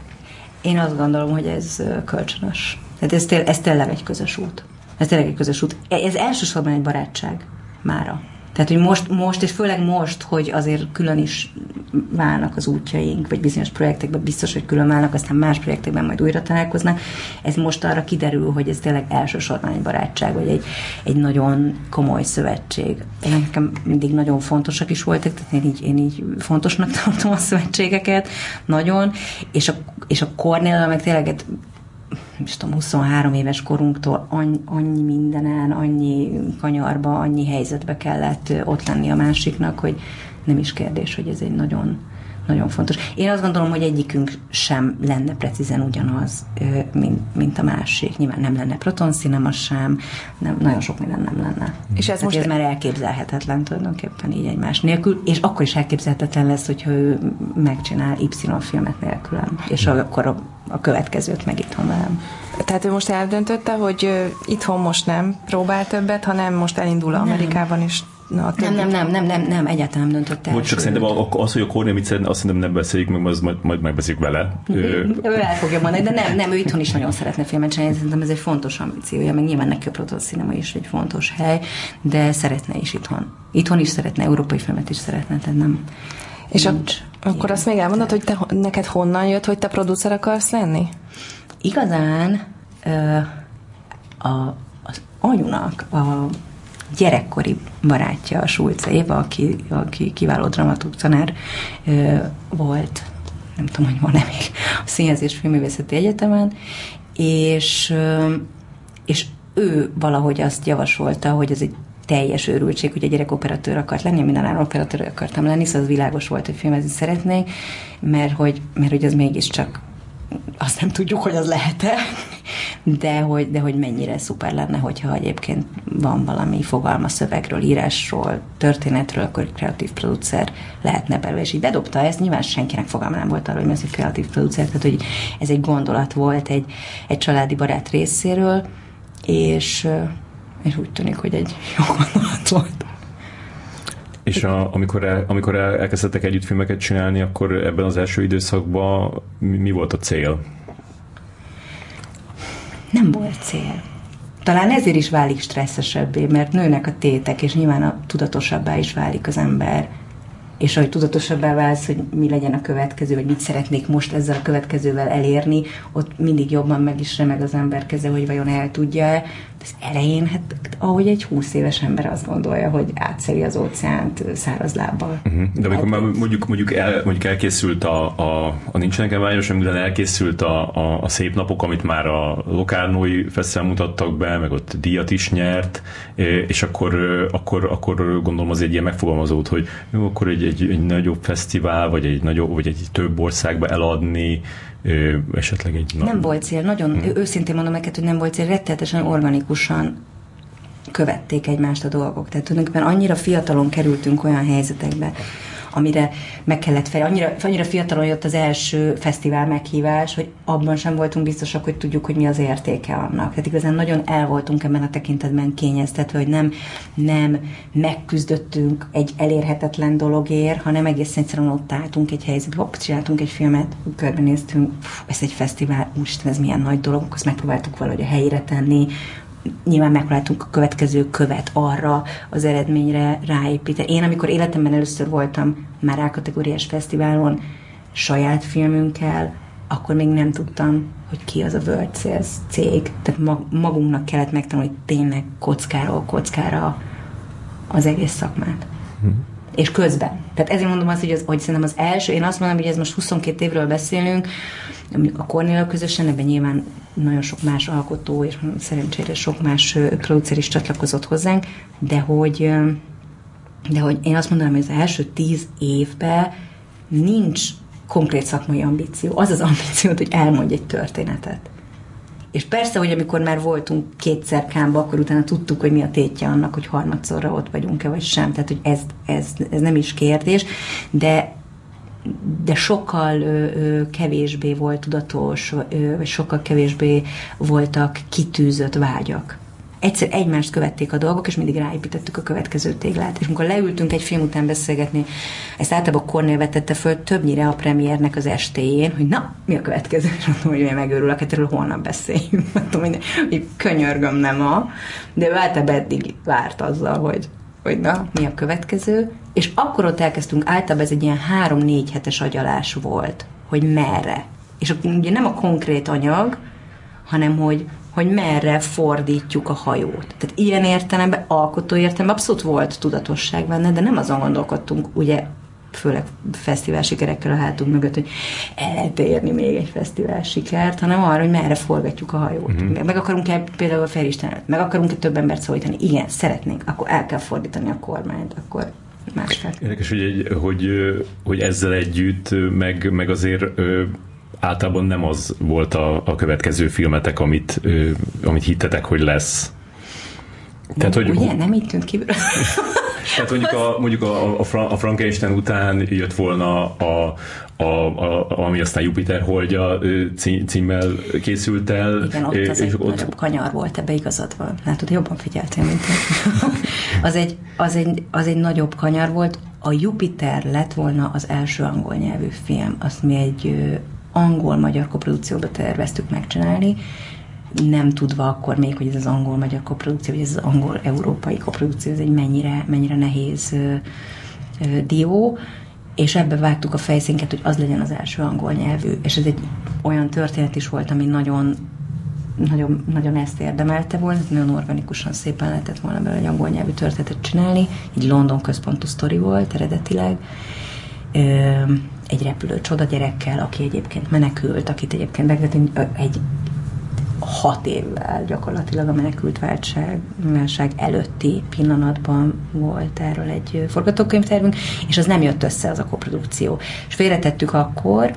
Én azt gondolom, hogy ez kölcsönös. Tehát ez, ez tényleg egy közös út. Ez tényleg egy közös út. Ez elsősorban egy barátság mára. Tehát, hogy most, most, és főleg most, hogy azért külön is válnak az útjaink, vagy bizonyos projektekben biztos, hogy külön válnak, aztán más projektekben majd újra találkoznak. Ez most arra kiderül, hogy ez tényleg elsősorban egy barátság, vagy egy, egy nagyon komoly szövetség. Nekem mindig nagyon fontosak is voltak, tehát én így, én így fontosnak tartom a szövetségeket, nagyon, és a, és a Cornél, meg tényleg is tudom, 23 éves korunktól annyi, annyi mindenen, annyi kanyarba, annyi helyzetbe kellett ott lenni a másiknak, hogy nem is kérdés, hogy ez egy nagyon, nagyon fontos. Én azt gondolom, hogy egyikünk sem lenne precízen ugyanaz, mint, mint a másik. Nyilván nem lenne protonszínema sem, nem, nagyon sok minden nem lenne. És ez most ez már elképzelhetetlen tulajdonképpen így egymás nélkül, és akkor is elképzelhetetlen lesz, hogyha ő megcsinál Y filmet nélkülem, és akkor a, a következőt meg itthon velem. Tehát ő most eldöntötte, hogy itthon most nem próbál többet, hanem most elindul Amerikában is Na, nem, nem, nem, nem, nem, nem, egyáltalán nem döntött el. Most csak szerintem az, hogy a Kornél mit szeretne, azt szerintem nem beszéljük meg, az majd, majd megbeszéljük vele. ő el fogja mondani, de nem, nem, ő itthon is nagyon szeretne filmet csinálni, szerintem ez egy fontos ambíciója, meg nyilván neki a Proton Cinema is egy fontos hely, de szeretne is itthon. Itthon is szeretne, európai filmet is szeretne, tehát nem. És nincs, a, akkor azt még elmondod, hogy te, neked honnan jött, hogy te producer akarsz lenni? Igazán ö, a, az anyunak a gyerekkori barátja, a Sulce Éva, aki, aki kiváló dramaturg tanár volt, nem tudom, hogy van-e még a Színház és Filmművészeti Egyetemen, és, és ő valahogy azt javasolta, hogy ez egy teljes őrültség, hogy a gyerek operatőr akart lenni, minden operatőr akartam lenni, szóval az világos volt, hogy filmezni szeretnék, mert hogy, mert hogy az mégiscsak azt nem tudjuk, hogy az lehet-e, de hogy, de hogy mennyire szuper lenne, hogyha egyébként van valami fogalma szövegről, írásról, történetről, akkor kreatív producer lehetne belőle, és így bedobta ezt, nyilván senkinek fogalma nem volt arról, hogy mi az egy kreatív producer, tehát hogy ez egy gondolat volt egy, egy családi barát részéről, és, és úgy tűnik, hogy egy jó gondolat volt. És a, amikor, el, amikor el, elkezdtek együtt filmeket csinálni, akkor ebben az első időszakban mi, mi volt a cél? Nem volt cél. Talán ezért is válik stresszesebbé, mert nőnek a tétek, és nyilván a tudatosabbá is válik az ember és ahogy tudatosabbá válsz, hogy mi legyen a következő, vagy mit szeretnék most ezzel a következővel elérni, ott mindig jobban meg is remeg az ember keze, hogy vajon el tudja-e. Az elején, hát ahogy egy húsz éves ember azt gondolja, hogy átszeli az óceánt száraz lábbal. Uh-huh. De amikor hát, már mondjuk, mondjuk, el, mondjuk elkészült a, a, a Nincsenek elványos, amikor elkészült a, a, a szép napok, amit már a Lokárnói Fesztivál mutattak be, meg ott díjat is nyert, és akkor, akkor, akkor gondolom az egy ilyen megfogalmazót, hogy jó, akkor egy, egy, egy nagyobb fesztivál, vagy egy, nagyobb, vagy egy több országba eladni, ö, esetleg egy... Nem volt cél, nagyon hmm. őszintén mondom neked, hogy nem volt cél, rettenetesen organikusan követték egymást a dolgok. Tehát tulajdonképpen annyira fiatalon kerültünk olyan helyzetekbe, amire meg kellett fel. Annyira, annyira fiatalon jött az első fesztivál meghívás, hogy abban sem voltunk biztosak, hogy tudjuk, hogy mi az értéke annak. Tehát igazán nagyon el voltunk ebben a tekintetben kényeztetve, hogy nem, nem megküzdöttünk egy elérhetetlen dologért, hanem egész egyszerűen ott álltunk egy helyzetben, hopp, csináltunk egy filmet, körbenéztünk, ez egy fesztivál, úristen, ez milyen nagy dolog, azt megpróbáltuk valahogy a helyére tenni, nyilván megpróbáltunk a következő követ arra az eredményre ráépíteni. Én, amikor életemben először voltam már A-kategóriás fesztiválon saját filmünkkel, akkor még nem tudtam, hogy ki az a World Sales cég. Tehát magunknak kellett megtanulni, tényleg kockáról kockára az egész szakmát. Hm. És közben. Tehát ezért mondom azt, hogy, az, hogy szerintem az első, én azt mondom, hogy ez most 22 évről beszélünk, a Cornél közösen, ebben nyilván nagyon sok más alkotó, és szerencsére sok más producer is csatlakozott hozzánk, de hogy, de hogy én azt mondanám, hogy az első tíz évben nincs konkrét szakmai ambíció. Az az ambíció, hogy elmondj egy történetet. És persze, hogy amikor már voltunk kétszer kámba, akkor utána tudtuk, hogy mi a tétje annak, hogy harmadszorra ott vagyunk-e, vagy sem. Tehát, hogy ez, ez, ez nem is kérdés, de de sokkal ö, ö, kevésbé volt tudatos, ö, vagy sokkal kevésbé voltak kitűzött vágyak. Egyszer egymást követték a dolgok, és mindig ráépítettük a következő téglát. És amikor leültünk egy film után beszélgetni, ezt általában Cornél vetette föl többnyire a premiernek az estéjén, hogy na, mi a következő? És mondtam, hogy megőrülök, hát erről holnap beszéljünk. Mondtam, hogy, hogy könyörgöm nem a, de ő általában eddig várt azzal, hogy hogy na, mi a következő, és akkor ott elkezdtünk, általában ez egy ilyen három-négy hetes agyalás volt, hogy merre. És akkor ugye nem a konkrét anyag, hanem hogy, hogy merre fordítjuk a hajót. Tehát ilyen értelemben, alkotó értelemben abszolút volt tudatosság benne, de nem azon gondolkodtunk, ugye főleg fesztivál sikerekkel a hátunk mögött, hogy el lehet érni még egy fesztivál sikert, hanem arra, hogy merre forgatjuk a hajót. Uh-huh. Meg akarunk-e például a Felisten meg akarunk-e több embert szólítani? Igen, szeretnénk, akkor el kell fordítani a kormányt, akkor másfél. Érdekes, hogy, egy, hogy, hogy ezzel együtt, meg, meg azért általában nem az volt a, a következő filmetek, amit, amit hittetek, hogy lesz. Tehát, hogy, ugye, nem így tűnt kívül. Tehát mondjuk a, mondjuk a, a, a Frankenstein után jött volna a, a, a, ami aztán Jupiter holdja címmel készült el. Igen, ott az egy ott... nagyobb kanyar volt, ebbe igazad van. Látod, jobban figyeltél, mint az, egy, az, egy, az egy nagyobb kanyar volt. A Jupiter lett volna az első angol nyelvű film. Azt mi egy angol-magyar koprodukcióba terveztük megcsinálni, nem tudva akkor még, hogy ez az angol-magyar koprodukció, vagy ez az angol-európai koprodukció, ez egy mennyire, mennyire nehéz ö, ö, dió, és ebbe vágtuk a fejszénket, hogy az legyen az első angol nyelvű, és ez egy olyan történet is volt, ami nagyon nagyon, nagyon ezt érdemelte volna, nagyon organikusan szépen lehetett volna belőle egy angol nyelvű történetet csinálni, egy London központú sztori volt eredetileg, egy repülő csoda gyerekkel, aki egyébként menekült, akit egyébként megvetünk egy hat évvel gyakorlatilag a menekült válság előtti pillanatban volt erről egy forgatókönyvtervünk, és az nem jött össze az a koprodukció. És félretettük akkor,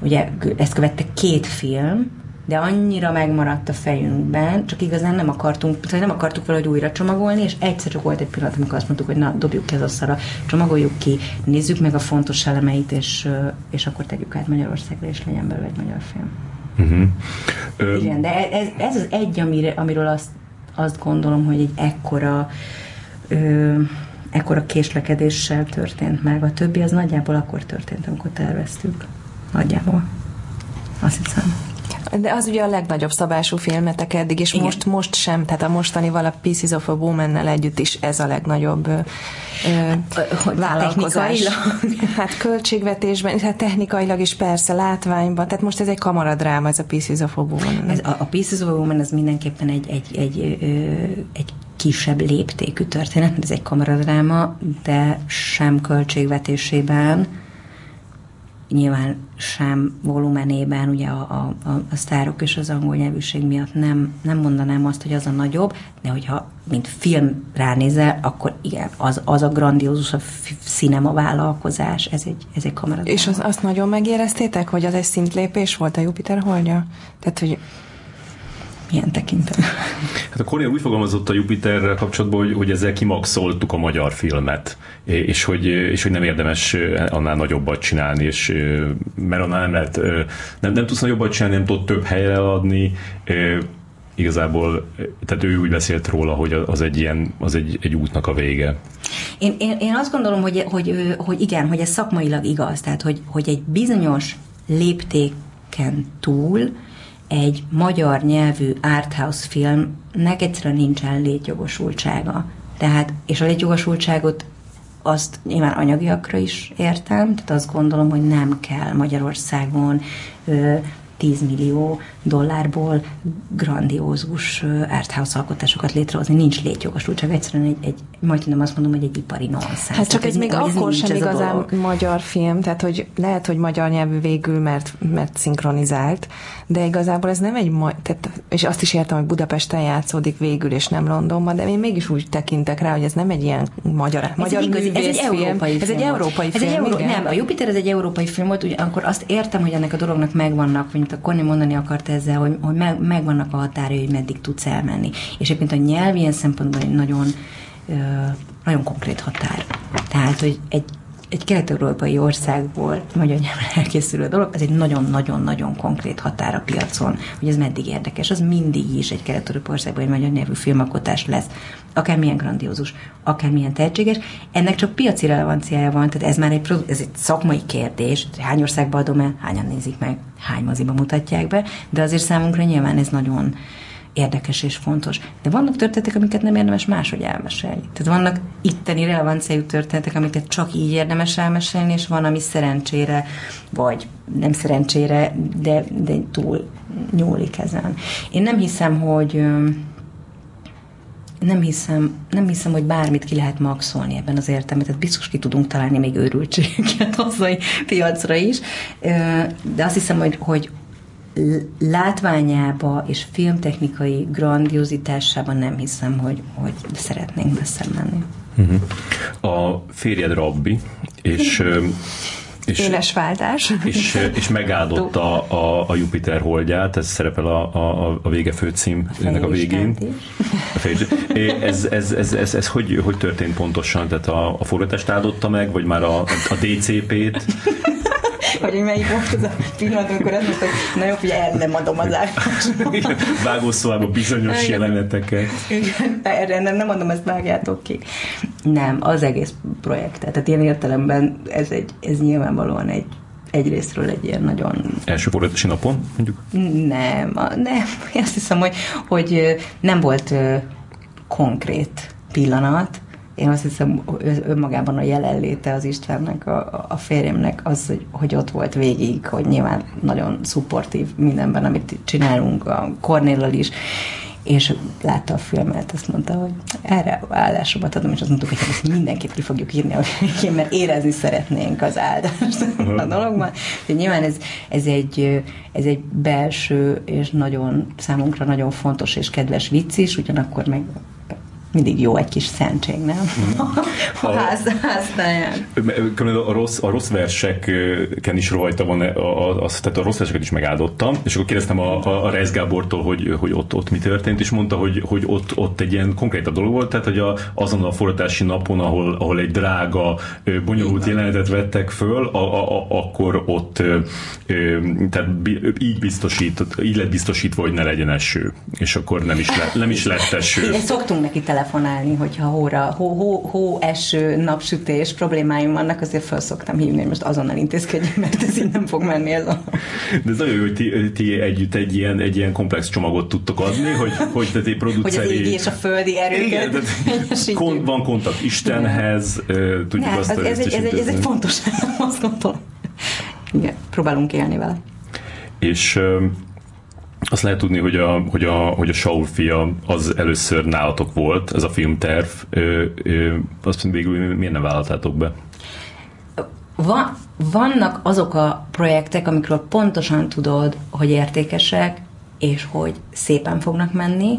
ugye ezt követte két film, de annyira megmaradt a fejünkben, csak igazán nem akartunk, nem akartuk valahogy újra csomagolni, és egyszer csak volt egy pillanat, amikor azt mondtuk, hogy na, dobjuk ki az asztalra, csomagoljuk ki, nézzük meg a fontos elemeit, és, és akkor tegyük át Magyarországra, és legyen belőle egy magyar film. Uh-huh. Igen, de ez, ez az egy, amire, amiről azt, azt gondolom, hogy egy ekkora ö, ekkora késlekedéssel történt meg. A többi az nagyjából akkor történt, amikor terveztük. Nagyjából. Azt hiszem. De az ugye a legnagyobb szabású filmetek eddig, és Igen. most, most sem, tehát a mostani vala Pieces of a woman együtt is ez a legnagyobb ö, ö, vállalkozás. Hát költségvetésben, hát technikailag is persze, látványban, tehát most ez egy kamaradráma, ez a Pieces of a Woman. Ez, a, a Pieces of a Woman ez mindenképpen egy, egy, egy, egy, egy kisebb léptékű történet, mert ez egy kamaradráma, de sem költségvetésében, nyilván sem volumenében, ugye a, a, a sztárok és az angol nyelvűség miatt nem, nem mondanám azt, hogy az a nagyobb, de hogyha mint film ránézel, akkor igen, az, az a grandiózus a cinema vállalkozás, ez egy, ez egy kamera. És az, azt nagyon megéreztétek, hogy az egy szintlépés volt a Jupiter holdja? Tehát, hogy milyen tekintet. Hát a Cornél úgy fogalmazott a Jupiterrel kapcsolatban, hogy, hogy ezzel kimaxoltuk a magyar filmet, és hogy, és hogy nem érdemes annál nagyobbat csinálni, és, mert annál nem lehet, nem, nem tudsz nagyobbat csinálni, nem tudod több helyre adni, igazából, tehát ő úgy beszélt róla, hogy az egy ilyen, az egy, egy útnak a vége. Én, én, én azt gondolom, hogy, hogy, hogy igen, hogy ez szakmailag igaz, tehát hogy, hogy egy bizonyos léptéken túl egy magyar nyelvű arthouse filmnek egyszerűen nincsen létjogosultsága. Tehát, és a létjogosultságot azt nyilván anyagiakra is értem, tehát azt gondolom, hogy nem kell Magyarországon ö, 10 millió dollárból grandiózus arthouse alkotásokat létrehozni, nincs létjogosultság, egyszerűen egy, egy majdnem azt mondom, hogy egy ipari nonsens. Hát csak ez, ez még ez akkor sem igazán magyar film, tehát hogy lehet, hogy magyar nyelvű végül, mert, mert szinkronizált, de igazából ez nem egy, tehát, és azt is értem, hogy Budapesten játszódik végül, és nem Londonban, de én mégis úgy tekintek rá, hogy ez nem egy ilyen magyar, ez magyar egy igazi, ez egy európai film. Ez egy európai ez film, egy euró, Nem, a Jupiter ez egy európai film volt, akkor azt értem, hogy ennek a dolognak megvannak, mint a Conny mondani akart ezzel, hogy, hogy meg, megvannak a határai, hogy meddig tudsz elmenni. És egyébként a nyelv ilyen szempontból egy nagyon, nagyon konkrét határ. Tehát, hogy egy, egy kelet-európai országból magyar nyelven elkészülő dolog, ez egy nagyon-nagyon-nagyon konkrét határ a piacon, hogy ez meddig érdekes. Az mindig is egy kelet-európai országból egy magyar nyelvű filmakotás lesz. Akármilyen grandiózus, akármilyen tehetséges. Ennek csak piaci relevanciája van, tehát ez már egy, ez egy szakmai kérdés. Hány országba adom el, hányan nézik meg, hány moziba mutatják be, de azért számunkra nyilván ez nagyon érdekes és fontos. De vannak történetek, amiket nem érdemes máshogy elmesélni. Tehát vannak itteni relevanciájú történetek, amiket csak így érdemes elmesélni, és van, ami szerencsére, vagy nem szerencsére, de, de túl nyúlik ezen. Én nem hiszem, hogy nem hiszem, nem hiszem, hogy bármit ki lehet maxolni ebben az értelemben, tehát biztos ki tudunk találni még őrültséget hazai piacra is, de azt hiszem, hogy, hogy látványába és filmtechnikai grandiozitásában nem hiszem, hogy, hogy szeretnénk messze menni. Uh-huh. A férjed rabbi, és és, Éles váltás. És, és megáldotta a, a Jupiter holdját, ez szerepel a, a, a vége főcímnek a végén. A ez, ez, ez, ez, ez hogy, hogy történt pontosan? Tehát a, a forgatást áldotta meg, vagy már a, a DCP-t? Hogy melyik volt az a pillanat, amikor azt mondta, hogy na jó, hogy el nem adom az állást. a bizonyos Igen. jeleneteket. Igen, erre nem, nem mondom, ezt vágjátok ki. Nem, az egész projekt. Tehát ilyen értelemben ez, egy, ez nyilvánvalóan egy egyrésztről egy ilyen nagyon... Első forgatási napon, mondjuk? Nem, nem. Én azt hiszem, hogy, hogy nem volt konkrét pillanat, én azt hiszem, önmagában a jelenléte az Istvánnak, a, a férjemnek az, hogy, hogy ott volt végig, hogy nyilván nagyon szupportív mindenben, amit csinálunk, a Cornéllal is, és látta a filmet, azt mondta, hogy erre állásomat adom, és azt mondtuk, hogy hát ezt mindenképp ki fogjuk írni a végén, mert érezni szeretnénk az áldást uh-huh. a dologban. De nyilván ez, ez, egy, ez egy belső és nagyon számunkra nagyon fontos és kedves vicc is, ugyanakkor meg mindig jó egy kis szentség, nem? Mm. a ház, háztáján. A rossz, a rossz verseken is rajta van, a, a, tehát a rossz verseket is megáldottam, és akkor kérdeztem a, a, a Reis Gábortól, hogy, hogy ott, ott mi történt, és mondta, hogy, hogy ott, ott egy ilyen konkrét a dolog volt, tehát hogy a, azon a forgatási napon, ahol, ahol egy drága, bonyolult jelenetet vettek föl, a, a, a, akkor ott tehát így biztosít, így lett biztosítva, hogy ne legyen eső, és akkor nem is, le, nem is lett eső. Igen, szoktunk neki tele telefonálni, hogyha hóra, hó, hó, hó, eső, napsütés problémáim vannak, azért fel szoktam hívni, hogy most azonnal intézkedjünk, mert ez így nem fog menni ez a... De ez nagyon jó, hogy ti, ti együtt egy ilyen, egy ilyen komplex csomagot tudtok adni, hogy, hogy te egy produceri... Hogy az és a földi erőket Igen, kon, van kontakt Istenhez, Igen. tudjuk ne, azt... Ez, ez, egy, ez, egy, ez egy fontos, azt gondolom. Igen, próbálunk élni vele. És azt lehet tudni, hogy a, hogy a, hogy a Saul fia az először nálatok volt, ez a filmterv. Ö, ö, azt végül miért nem vállaltátok be? Van, vannak azok a projektek, amikről pontosan tudod, hogy értékesek, és hogy szépen fognak menni.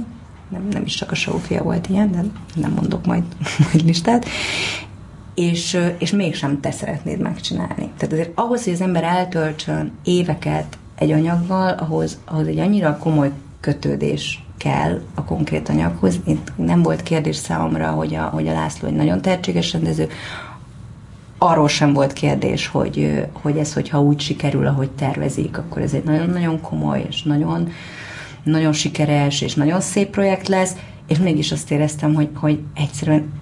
Nem, nem is csak a Saul fia volt ilyen, de nem mondok majd, majd listát. És, és mégsem te szeretnéd megcsinálni. Tehát azért ahhoz, hogy az ember eltöltsön éveket egy anyaggal, ahhoz, ahhoz egy annyira komoly kötődés kell a konkrét anyaghoz. Itt nem volt kérdés számomra, hogy a, hogy a László egy nagyon tehetséges rendező, arról sem volt kérdés, hogy, hogy ez, hogyha úgy sikerül, ahogy tervezik, akkor ez egy nagyon-nagyon komoly és nagyon, nagyon sikeres és nagyon szép projekt lesz, és mégis azt éreztem, hogy, hogy egyszerűen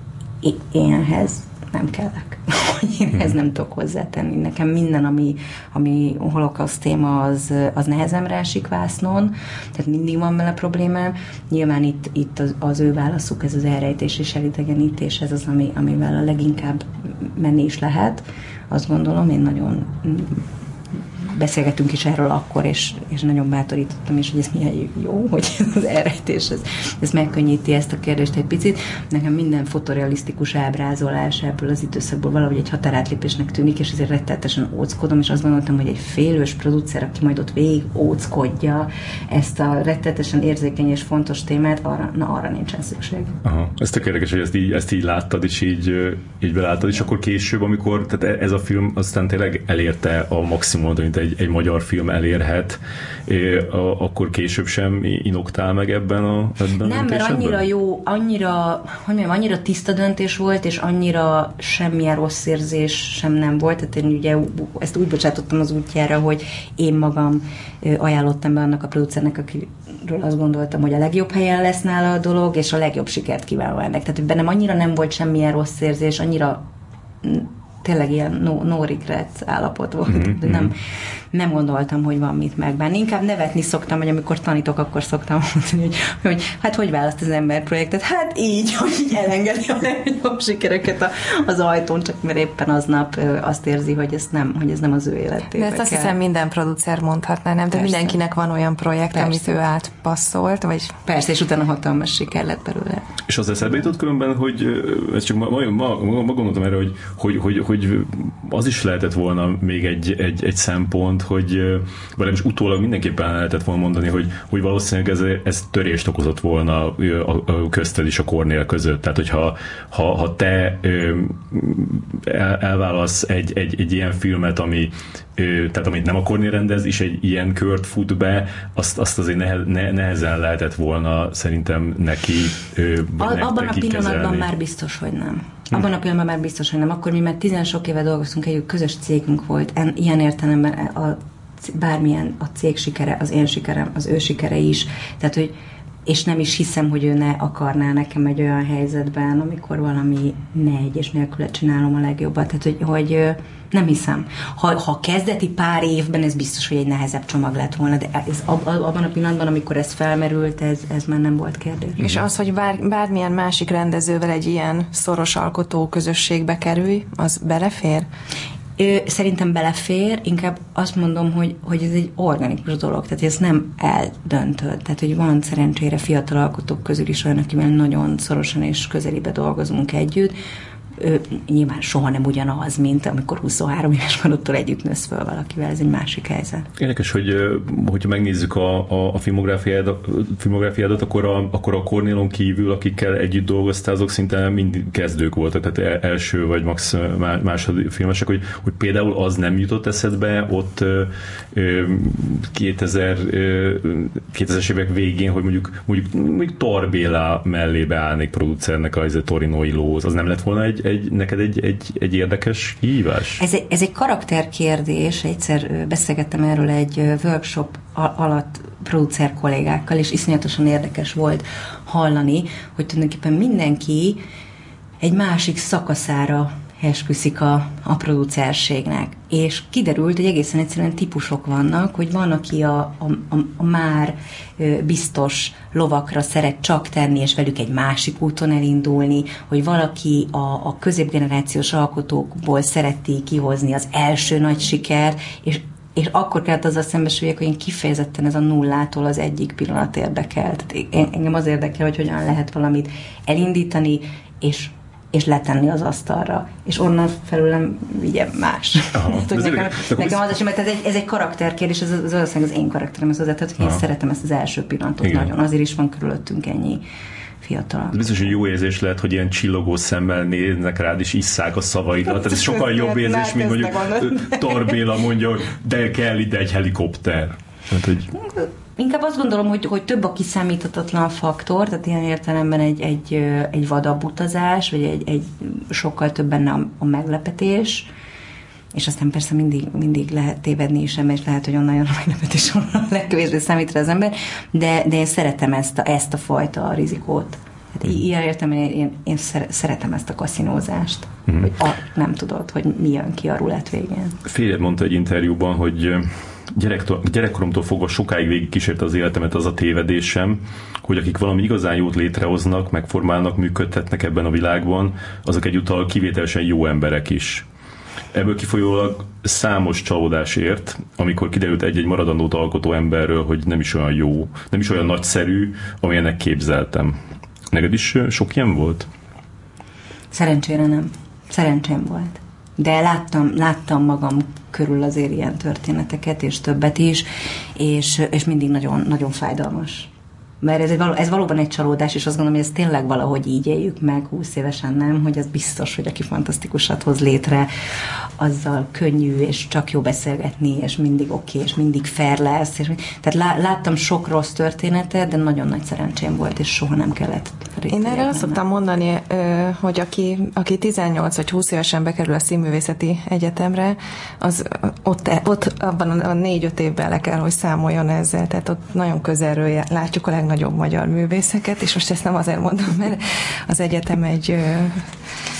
én ehhez nem kellek, én ehhez nem tudok hozzátenni. Nekem minden, ami, ami holokauszt téma, az, az nehezemre esik vásznon, tehát mindig van vele problémám. Nyilván itt, itt az, az ő válaszuk, ez az elrejtés és elidegenítés, ez az, ami, amivel a leginkább menni is lehet. Azt gondolom, én nagyon beszélgetünk is erről akkor, és, és nagyon bátorítottam is, hogy ez milyen jó, hogy az elrejtés, ez, ez megkönnyíti ezt a kérdést egy picit. Nekem minden fotorealisztikus ábrázolás ebből az időszakból valahogy egy határátlépésnek tűnik, és ezért rettetesen óckodom, és azt gondoltam, hogy egy félős producer, aki majd ott végig óckodja ezt a rettetesen érzékeny és fontos témát, arra, na, arra nincsen szükség. Aha. Ez tök érdekes, hogy ezt így, ezt így láttad, és így, így beláttad, és akkor később, amikor tehát ez a film aztán tényleg elérte a maximumot, amit egy, egy magyar film elérhet, akkor később sem inoktál meg ebben a ebben Nem, mert annyira jó, annyira, hogy mondjam, annyira tiszta döntés volt, és annyira semmilyen rossz érzés sem nem volt. Tehát én ugye ezt úgy bocsátottam az útjára, hogy én magam ajánlottam be annak a producernek, akiről azt gondoltam, hogy a legjobb helyen lesz nála a dolog, és a legjobb sikert kívánva ennek. Tehát bennem annyira nem volt semmilyen rossz érzés, annyira tényleg ilyen no, no regret állapot volt, mm-hmm. de nem, nem gondoltam, hogy van mit megbánni. Inkább nevetni szoktam, hogy amikor tanítok, akkor szoktam mondani, hogy, hogy hát hogy választ az ember projektet? Hát így, hogy így elengedi a legjobb sikereket a, az ajtón, csak mert éppen aznap azt érzi, hogy ez nem, hogy ez nem az ő életében De ezt azt kell. hiszem minden producer mondhatná, nem? De Persze. mindenkinek van olyan projekt, Persze. amit ő átpasszolt, vagy... Persze, és utána hatalmas siker lett belőle. És az eszembe jutott különben, hogy ez csak ma, ma, ma, ma, ma gondoltam erre, hogy, hogy, hogy, hogy az is lehetett volna még egy, egy, egy szempont, hogy velem is utólag mindenképpen lehetett volna mondani, hogy, hogy valószínűleg ez, ez törést okozott volna a, a közted és a Kornél között. Tehát, hogyha ha, ha te el, elválasz egy, egy, egy ilyen filmet, ami tehát amit nem a Kornél rendez, és egy ilyen kört fut be, azt, azt azért nehe, ne, nehezen lehetett volna szerintem neki a, Abban neki a pillanatban kezelni. már biztos, hogy nem. Abban a pillanatban már biztos, hogy nem. Akkor mi már tizen sok éve dolgoztunk egy közös cégünk volt. En, ilyen értelemben a, bármilyen a cég sikere, az én sikerem, az ő sikere is. Tehát, hogy és nem is hiszem, hogy ő ne akarná nekem egy olyan helyzetben, amikor valami megy, és nélküle csinálom a legjobbat. Tehát, hogy, hogy nem hiszem. Ha, ha kezdeti pár évben, ez biztos, hogy egy nehezebb csomag lett volna, de ez ab, abban a pillanatban, amikor ez felmerült, ez, ez már nem volt kérdés. És az, hogy bár, bármilyen másik rendezővel egy ilyen szoros alkotó közösségbe kerülj, az belefér? Szerintem belefér, inkább azt mondom, hogy, hogy ez egy organikus dolog, tehát ez nem eldöntött. Tehát, hogy van szerencsére fiatal alkotók közül is olyan, akivel nagyon szorosan és közelibe dolgozunk együtt, ő, nyilván soha nem ugyanaz, mint amikor 23 éves korodtól együtt nősz föl valakivel, ez egy másik helyzet. Érdekes, hogy hogyha megnézzük a, a, a filmográfiádat, filmográfiádat, akkor a, akkor a Cornélon kívül, akikkel együtt dolgoztál, azok szinte mind kezdők voltak, tehát első vagy max második filmesek, hogy, hogy például az nem jutott eszedbe ott 2000, 2000-es évek végén, hogy mondjuk, mondjuk, mondjuk Torbéla mellé beállnék producernek a Torinoi Lóz, az nem lett volna egy, egy, neked egy, egy, egy érdekes hívás? Ez egy, ez egy karakterkérdés. Egyszer beszélgettem erről egy workshop alatt producer kollégákkal, és iszonyatosan érdekes volt hallani, hogy tulajdonképpen mindenki egy másik szakaszára esküszik a, a producerségnek. És kiderült, hogy egészen egyszerűen típusok vannak, hogy van, aki a, a, a, a már biztos lovakra szeret csak tenni, és velük egy másik úton elindulni, hogy valaki a, a középgenerációs alkotókból szereti kihozni az első nagy sikert, és és akkor kellett azzal szembesüljek, hogy én kifejezetten ez a nullától az egyik pillanat érdekel. Tehát engem az érdekel, hogy hogyan lehet valamit elindítani, és és letenni az asztalra. És onnan felülem vigye más. Aha, hát, nekem, nekem az eset, mert ez egy, ez egy karakterkérdés, ez az, az, az én karakterem, ez az, hogy én szeretem ezt az első pillanatot Igen. nagyon. Azért is van körülöttünk ennyi fiatal. Ez biztos, hogy jó érzés lehet, hogy ilyen csillogó szemmel néznek rád, és isszák a szavaidat. Tehát ez sokkal jobb érzés, mint mondjuk Torbéla mondja, hogy de kell ide egy helikopter. Hát, hogy... Inkább azt gondolom, hogy, hogy több a kiszámíthatatlan faktor, tehát ilyen értelemben egy, egy, egy vadabb utazás, vagy egy, egy sokkal több benne a, a meglepetés, és aztán persze mindig, mindig lehet tévedni is, és lehet, hogy onnan jön a meglepetés, onnan legkevésbé számít rá az ember, de, de én szeretem ezt a, ezt a fajta rizikót. Hát ilyen értem, én, én, én szeretem ezt a kaszinózást, mm. hogy a, nem tudod, hogy mi jön ki a rulett végén. Férjed mondta egy interjúban, hogy gyerekkoromtól fogva sokáig végig kísérte az életemet az a tévedésem, hogy akik valami igazán jót létrehoznak, megformálnak, működtetnek ebben a világban, azok egyúttal kivételesen jó emberek is. Ebből kifolyólag számos csalódás ért, amikor kiderült egy-egy maradandót alkotó emberről, hogy nem is olyan jó, nem is olyan nagyszerű, amilyennek képzeltem. Neked is sok ilyen volt? Szerencsére nem. Szerencsém volt. De láttam, láttam magam körül azért ilyen történeteket, és többet is, és, és mindig nagyon, nagyon fájdalmas mert ez, egy, ez valóban egy csalódás, és azt gondolom, hogy ezt tényleg valahogy így éljük meg, 20 évesen nem, hogy az biztos, hogy aki fantasztikusat hoz létre, azzal könnyű, és csak jó beszélgetni, és mindig oké, okay, és mindig fair lesz. És, tehát lá, láttam sok rossz történetet, de nagyon nagy szerencsém volt, és soha nem kellett Én erre azt szoktam mondani, hogy aki, aki 18 vagy 20 évesen bekerül a színművészeti egyetemre, az ott, ott abban a négy-öt évben le kell, hogy számoljon ezzel, tehát ott nagyon közelről látjuk a legnagyobb legnagyobb magyar művészeket, és most ezt nem azért mondom, mert az egyetem egy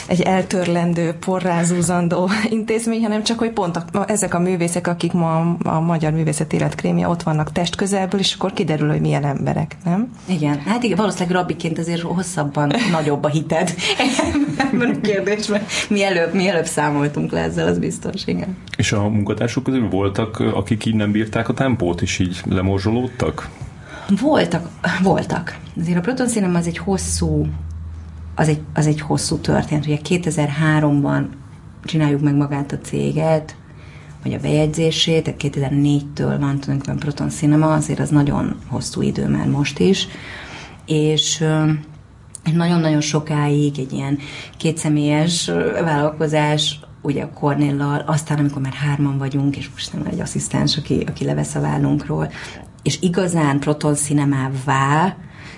egy eltörlendő, porrázúzandó intézmény, hanem csak, hogy pont a, ezek a művészek, akik ma a magyar művészet életkrémje ott vannak test közelből, és akkor kiderül, hogy milyen emberek, nem? Igen, hát igen, valószínűleg rabbiként azért hosszabban nagyobb a hited ebben a kérdésben. Mi előbb, mi előbb számoltunk le ezzel, az biztos, igen. És a munkatársok közül voltak, akik így nem bírták a tempót, és így lemorzsolódtak? Voltak, voltak. Azért a Proton Cinema az egy hosszú, az egy, az egy hosszú történet. Ugye 2003-ban csináljuk meg magát a céget, vagy a bejegyzését, tehát 2004-től van tulajdonképpen Proton Cinema, azért az nagyon hosszú idő már most is, és nagyon-nagyon sokáig egy ilyen kétszemélyes vállalkozás, ugye a Cornéllal, aztán amikor már hárman vagyunk, és most nem egy asszisztens, aki, aki levesz a vállunkról, és igazán proton cinemává,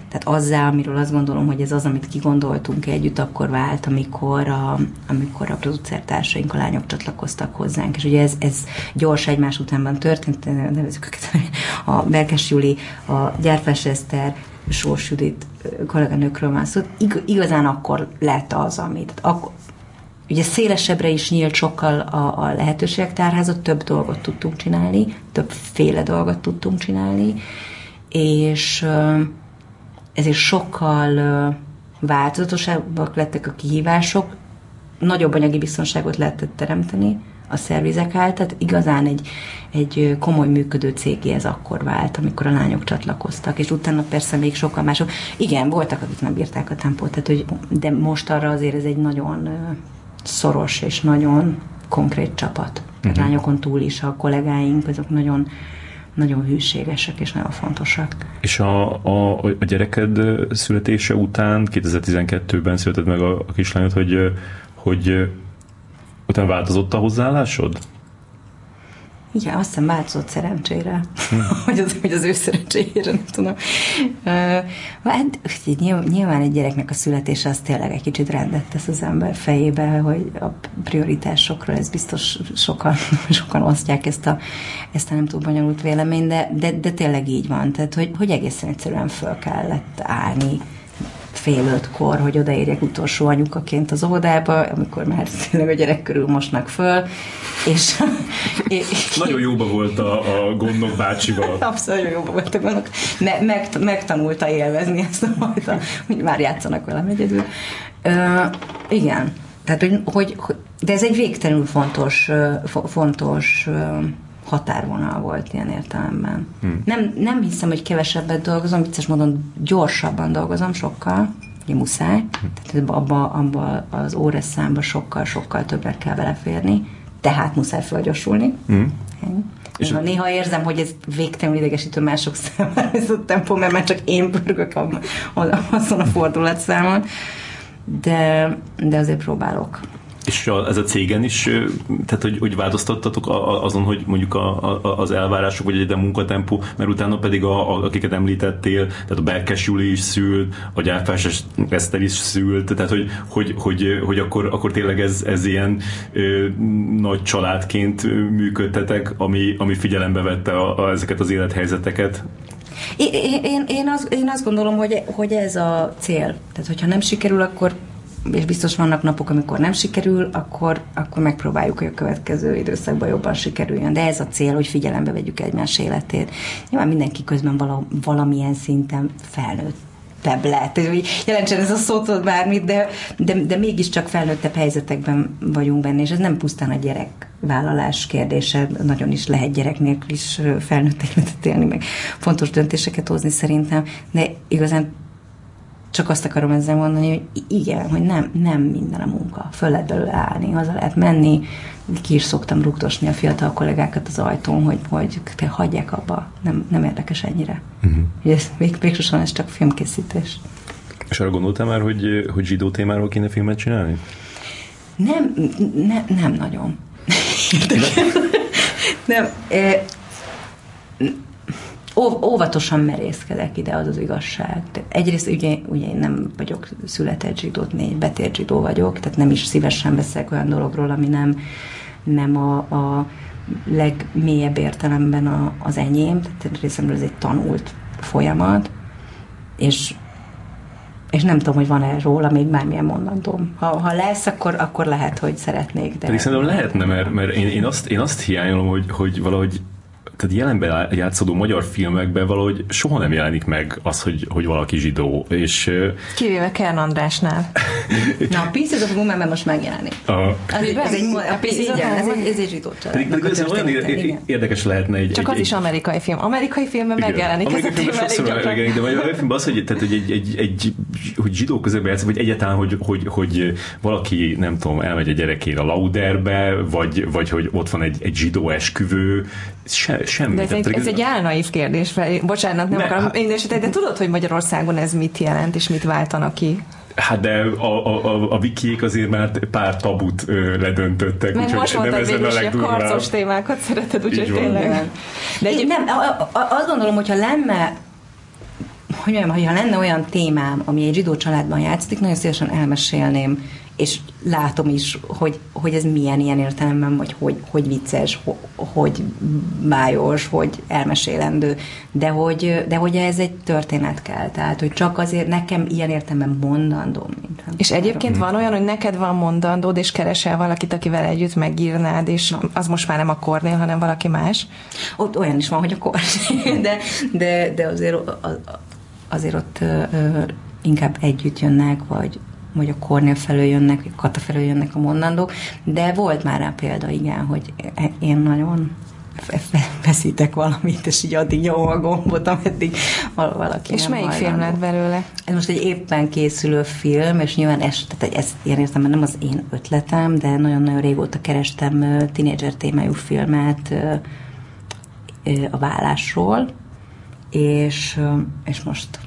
tehát azzá, amiről azt gondolom, hogy ez az, amit kigondoltunk együtt, akkor vált, amikor a, amikor a producertársaink, a lányok csatlakoztak hozzánk. És ugye ez, ez gyors egymás utánban történt, nevezük őket, a Berkes Juli, a Gyárfás Eszter, Sós Judit kolléganőkről van szó, igazán akkor lett az, amit, akkor, ugye szélesebbre is nyílt sokkal a, a lehetőségek tárházat, több dolgot tudtunk csinálni, többféle dolgot tudtunk csinálni, és ezért sokkal változatosabbak lettek a kihívások, nagyobb anyagi biztonságot lehetett teremteni a szervizek által, tehát igazán egy, egy komoly működő cégé ez akkor vált, amikor a lányok csatlakoztak, és utána persze még sokkal mások. Igen, voltak, akik nem bírták a tempót, tehát, hogy, de most arra azért ez egy nagyon szoros és nagyon konkrét csapat. Uh-huh. Lányokon túl is a kollégáink, azok nagyon nagyon hűségesek és nagyon fontosak. És a, a, a gyereked születése után, 2012-ben született meg a, a kislányod, hogy, hogy utána változott a hozzáállásod? Igen, azt hiszem változott szerencsére, hm. hogy, az, hogy az ő szerencséjére, nem tudom. Uh, hát, nyilván egy gyereknek a születése az tényleg egy kicsit rendet tesz az ember fejébe, hogy a prioritásokról ez biztos sokan, sokan osztják ezt a, ezt a nem túl bonyolult véleményt, de, de, de tényleg így van. Tehát, hogy, hogy egészen egyszerűen föl kellett állni fél ötkor, hogy odaérjek utolsó anyukaként az óvodába, amikor már tényleg a gyerek körül mosnak föl, és... és Nagyon jóba volt a, a gondok bácsival. Abszolút jóba volt a gondok. Me, meg, megtanulta élvezni ezt a fajta, hogy már játszanak velem egyedül. Ö, igen, tehát, hogy, hogy, de ez egy végtelenül fontos, fontos határvonal volt ilyen értelemben. Hmm. Nem, nem hiszem, hogy kevesebbet dolgozom, vicces módon gyorsabban dolgozom sokkal, ugye muszáj, hmm. tehát abba, abba az órás számba sokkal, sokkal többet kell beleférni, tehát muszáj fölgyorsulni. Hmm. És néha, néha érzem, hogy ez végtelenül idegesítő mások számára ez a tempó, mert már csak én pörgök azon a fordulatszámon, de, de azért próbálok És a, ez a cégen is, tehát hogy, hogy változtattatok azon, hogy mondjuk a, a, az elvárások, vagy egy a munkatempó, mert utána pedig a, a, akiket említettél, tehát a Berkes Juli is szült, a Gyárfás Eszter is szült, tehát hogy, hogy, hogy, hogy akkor, akkor tényleg ez, ez ilyen ö, nagy családként működtetek, ami, ami figyelembe vette a, a, ezeket az élethelyzeteket? Én, én, én, azt, én azt gondolom, hogy, hogy ez a cél. Tehát, hogyha nem sikerül, akkor és biztos vannak napok, amikor nem sikerül, akkor, akkor megpróbáljuk, hogy a következő időszakban jobban sikerüljön. De ez a cél, hogy figyelembe vegyük egymás életét. Nyilván mindenki közben vala, valamilyen szinten felnőtt lett, hogy jelentsen ez a szót bármit, de, de, de mégiscsak felnőttebb helyzetekben vagyunk benne, és ez nem pusztán a gyerek vállalás kérdése, nagyon is lehet gyerek nélkül is felnőtt életet élni, meg fontos döntéseket hozni szerintem, de igazán csak azt akarom ezzel mondani, hogy igen, hogy nem, nem minden a munka. Föl lehet belőle állni, haza lehet menni. Ki is szoktam rugdosni a fiatal kollégákat az ajtón, hogy, hogy te hagyják abba, nem, nem érdekes ennyire. Uh-huh. Ez, még, végsősorban ez csak filmkészítés. És arra gondoltál már, hogy, hogy zsidó témáról kéne filmet csinálni? Nem, ne, nem nagyon. nem. E, óvatosan merészkedek ide, az az igazság. De egyrészt ugye, ugye én nem vagyok született zsidó, négy betért zsidó vagyok, tehát nem is szívesen beszélek olyan dologról, ami nem, nem a, a legmélyebb értelemben a, az enyém, tehát részemről ez egy tanult folyamat, és és nem tudom, hogy van-e róla még bármilyen mondandóm. Ha, ha lesz, akkor, akkor lehet, hogy szeretnék. De Pedig szerintem lehetne, mert, mert én, én, azt, én azt hiányolom, hogy, hogy valahogy tehát jelenben játszódó magyar filmekben valahogy soha nem jelenik meg az, hogy, hogy valaki zsidó. És, Kivéve Kern Andrásnál. Na, a Pieces of Woman most megjelenik. A, ez egy, ez egy, a Pieces of ez egy, ez egy zsidó pedig ez olyan érdekes lehetne egy... Csak egy, az is amerikai film. Amerikai filmben megjelenik amerikai ez téma sokszor megjelenik, de magyar filmben az, hogy, tehát, hogy, egy, egy, egy, hogy zsidó közökben játszik, vagy egyáltalán, hogy, hogy, hogy valaki, nem tudom, elmegy a gyerekére a lauderbe, vagy, vagy hogy ott van egy, egy zsidó esküvő, se, semmi. De ez, egy, ez egy álnaív kérdés, fel. bocsánat, nem ne, akarom hát, mindesetet, de tudod, hogy Magyarországon ez mit jelent, és mit váltanak ki? Hát de a, a, a, a wikiék azért már pár tabut ö, ledöntöttek. Meg most mondtad végül is, hogy a karcos témákat szereted, úgyhogy tényleg. De egy, nem, a, a, azt gondolom, hogyha lenne hogy mondjam, ha lenne olyan témám, ami egy zsidó családban játszik, nagyon szívesen elmesélném és látom is, hogy, hogy ez milyen ilyen értelemben, vagy hogy, hogy vicces, hogy bájos, hogy elmesélendő, de hogy, de hogy ez egy történet kell, tehát hogy csak azért nekem ilyen értelemben mondandó. Mint és egyébként van olyan, hogy neked van mondandód, és keresel valakit, akivel együtt megírnád, és no. az most már nem a Kornél, hanem valaki más? Ott olyan is van, hogy a Kornél, de, de, de azért, azért ott inkább együtt jönnek, vagy, vagy a Kornél felől jönnek, vagy a Kata felől jönnek a mondandók, de volt már rá példa, igen, hogy én nagyon veszítek valamit, és így addig nyomom a gombot, ameddig valaki És melyik film lett belőle? Ez most egy éppen készülő film, és nyilván ez, tehát ezt ilyen értem, nem az én ötletem, de nagyon-nagyon régóta kerestem tínédzser témájú filmet a vállásról, és, és most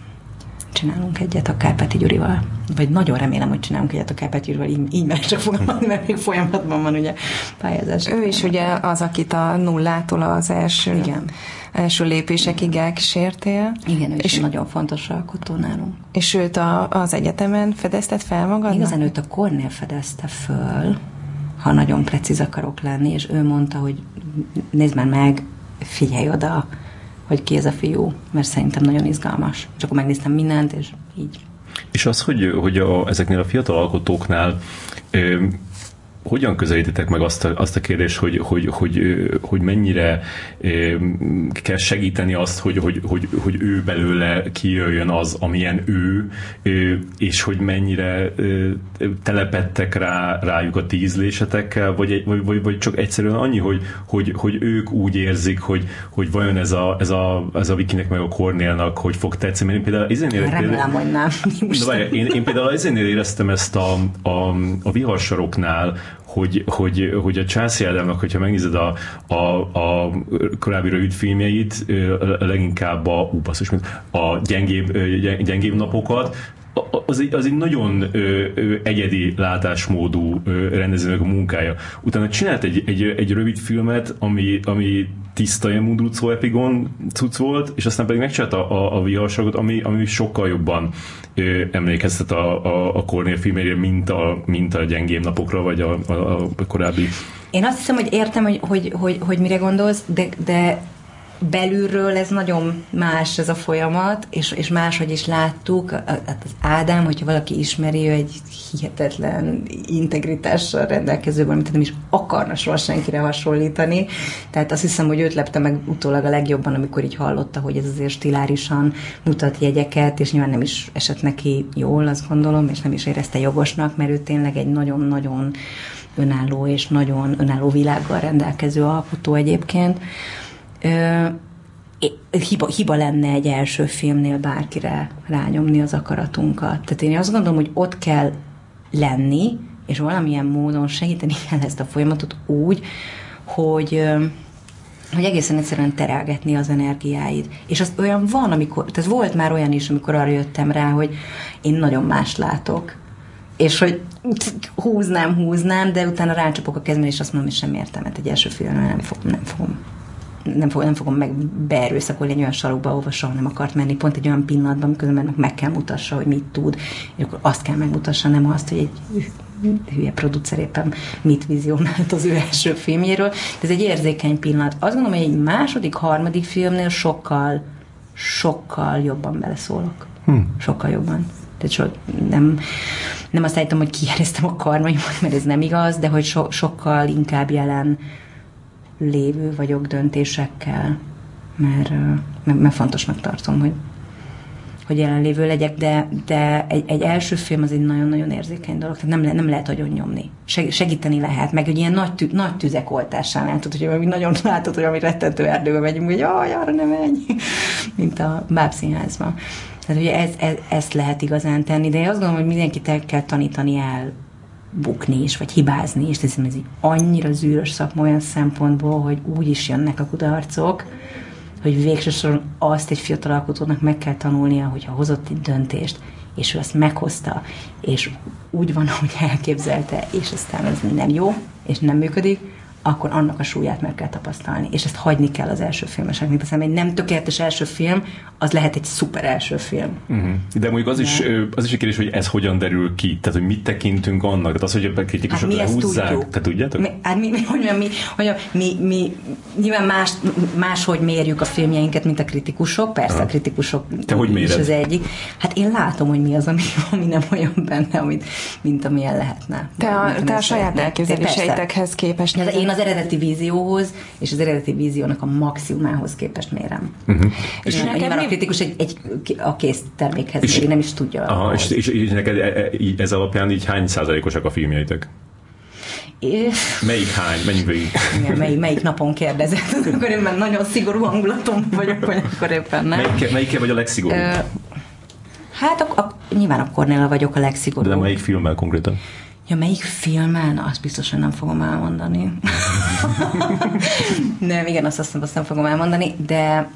csinálunk egyet a Kárpáti Gyurival. Vagy nagyon remélem, hogy csinálunk egyet a Kárpáti Gyurival, így, így meg csak fogalmazni, mert még folyamatban van ugye pályázás. Ő is ugye az, akit a nullától az első, Igen. első lépésekig elkísértél. Igen, ő és is nagyon fontos alkotó nálunk. És őt a, az egyetemen fedezted fel magad? Igazán őt a Cornél fedezte föl, ha nagyon precíz akarok lenni, és ő mondta, hogy nézd már meg, figyelj oda, hogy ki ez a fiú, mert szerintem nagyon izgalmas. És akkor megnéztem mindent, és így. És az, hogy, hogy a, ezeknél a fiatal alkotóknál hogyan közelítitek meg azt a, azt a kérdést, hogy, hogy, hogy, hogy mennyire kell segíteni azt, hogy, hogy, hogy, hogy ő belőle kijöjjön az, amilyen ő, és hogy mennyire telepettek rá, rájuk a tízlésetekkel, vagy, vagy, vagy, vagy csak egyszerűen annyi, hogy, hogy, hogy ők úgy érzik, hogy, hogy vajon ez a, ez a, ez a Vikinek meg a Kornélnak, hogy fog tetszeni. Mert én például izénél, Remélem, például, hogy nem. De én, én például izénél éreztem ezt a, a, a viharsaroknál, hogy, hogy, hogy a Chelsea Adamnak, hogyha megnézed a, a, a korábbi rövid filmjeit, leginkább a, ú, basszus, a gyengébb, gyengébb napokat, az egy, az egy nagyon ö, ö, egyedi látásmódú ö, rendezőnek a munkája. Utána csinált egy, egy, egy rövid filmet, ami, ami tiszta ilyen Mundrucó Epigon cucc volt, és aztán pedig megcsinálta a, a, a viharságot, ami, ami sokkal jobban ö, emlékeztet a, a, a Cornél filmére, mint a, mint a gyengém napokra, vagy a, a, a korábbi. Én azt hiszem, hogy értem, hogy, hogy, hogy, hogy mire gondolsz, de, de belülről ez nagyon más ez a folyamat, és, és máshogy is láttuk. Hát az Ádám, hogyha valaki ismeri, ő egy hihetetlen integritással rendelkező, amit nem is akarna soha senkire hasonlítani. Tehát azt hiszem, hogy őt lepte meg utólag a legjobban, amikor így hallotta, hogy ez azért stilárisan mutat jegyeket, és nyilván nem is esett neki jól, azt gondolom, és nem is érezte jogosnak, mert ő tényleg egy nagyon-nagyon önálló és nagyon önálló világgal rendelkező alkotó egyébként hiba, hiba lenne egy első filmnél bárkire rányomni az akaratunkat. Tehát én azt gondolom, hogy ott kell lenni, és valamilyen módon segíteni kell ezt a folyamatot úgy, hogy hogy egészen egyszerűen terelgetni az energiáid. És az olyan van, amikor, tehát volt már olyan is, amikor arra jöttem rá, hogy én nagyon más látok. És hogy húznám, húznám, de utána rácsapok a kezemre, és azt mondom, hogy sem értem, mert egy első filmben nem fogom, nem fogom nem, fog, nem fogom meg beerőszakolni egy olyan sarokba, ahova soha nem akart menni, pont egy olyan pillanatban, amikor meg, kell mutassa, hogy mit tud, és akkor azt kell megmutassa, nem azt, hogy egy hülye producer éppen mit vizionált az ő első filmjéről. De ez egy érzékeny pillanat. Azt gondolom, hogy egy második, harmadik filmnél sokkal, sokkal jobban beleszólok. Hmm. Sokkal jobban. Tehát so, nem, nem azt állítom, hogy kijeleztem a karmaimat, mert ez nem igaz, de hogy so, sokkal inkább jelen lévő vagyok döntésekkel, mert, mert, mert fontosnak tartom, hogy, hogy jelenlévő legyek, de, de egy, egy első film az egy nagyon-nagyon érzékeny dolog, tehát nem, nem lehet nagyon nyomni. Segíteni lehet, meg egy ilyen nagy, tü, nagy tüzek oltásán tudod, hogy nagyon látod, hogy ami rettentő erdőbe megyünk, hogy jaj, arra nem menj, mint a bábszínházban. Tehát ugye ez, ez, ezt lehet igazán tenni, de én azt gondolom, hogy mindenkit el kell tanítani el bukni is, vagy hibázni, és hiszem ez egy annyira zűrös szakma olyan szempontból, hogy úgy is jönnek a kudarcok, hogy végsősorban azt egy fiatal alkotónak meg kell tanulnia, hogyha hozott egy döntést, és ő azt meghozta, és úgy van, ahogy elképzelte, és aztán ez nem jó, és nem működik, akkor annak a súlyát meg kell tapasztalni. És ezt hagyni kell az első filmeseknek. Hiszen egy nem tökéletes első film, az lehet egy szuper első film. Uh-huh. De mondjuk az, De... is, az is egy kérdés, hogy ez hogyan derül ki. Tehát, hogy mit tekintünk annak. Tehát az, hogy a kritikusok hát lehúzzák. Te tudjátok? Mi, hát mi, mi, hogy mi, hogy mi, mi, nyilván más, máshogy mérjük a filmjeinket, mint a kritikusok. Persze ha. a kritikusok Te hogy méred? is az egyik. Hát én látom, hogy mi az, ami, ami nem olyan benne, amit, mint amilyen lehetne. Te a, te a saját elképzeléseitekhez képest. Én az eredeti vízióhoz és az eredeti víziónak a maximumához képest mérem. Uh-huh. És, és nyilván a kritikus egy, egy, a kész termékhez és, még nem is tudja. Aha, és, és, és neked e, e, ez alapján így hány százalékosak a filmjeitek? És... Melyik hány? Menjünk végig. Igen, melyik, melyik napon kérdezett? akkor én már nagyon szigorú hangulatom vagyok, vagy akkor éppen nem. Melyik, melyikkel vagy a legszigorúbb? Hát a, a, nyilván a Cornél vagyok a legszigorúbb. De melyik filmmel konkrétan? Ja, melyik filmen? Azt biztosan nem fogom elmondani. nem, igen, azt, azt, azt nem fogom elmondani, de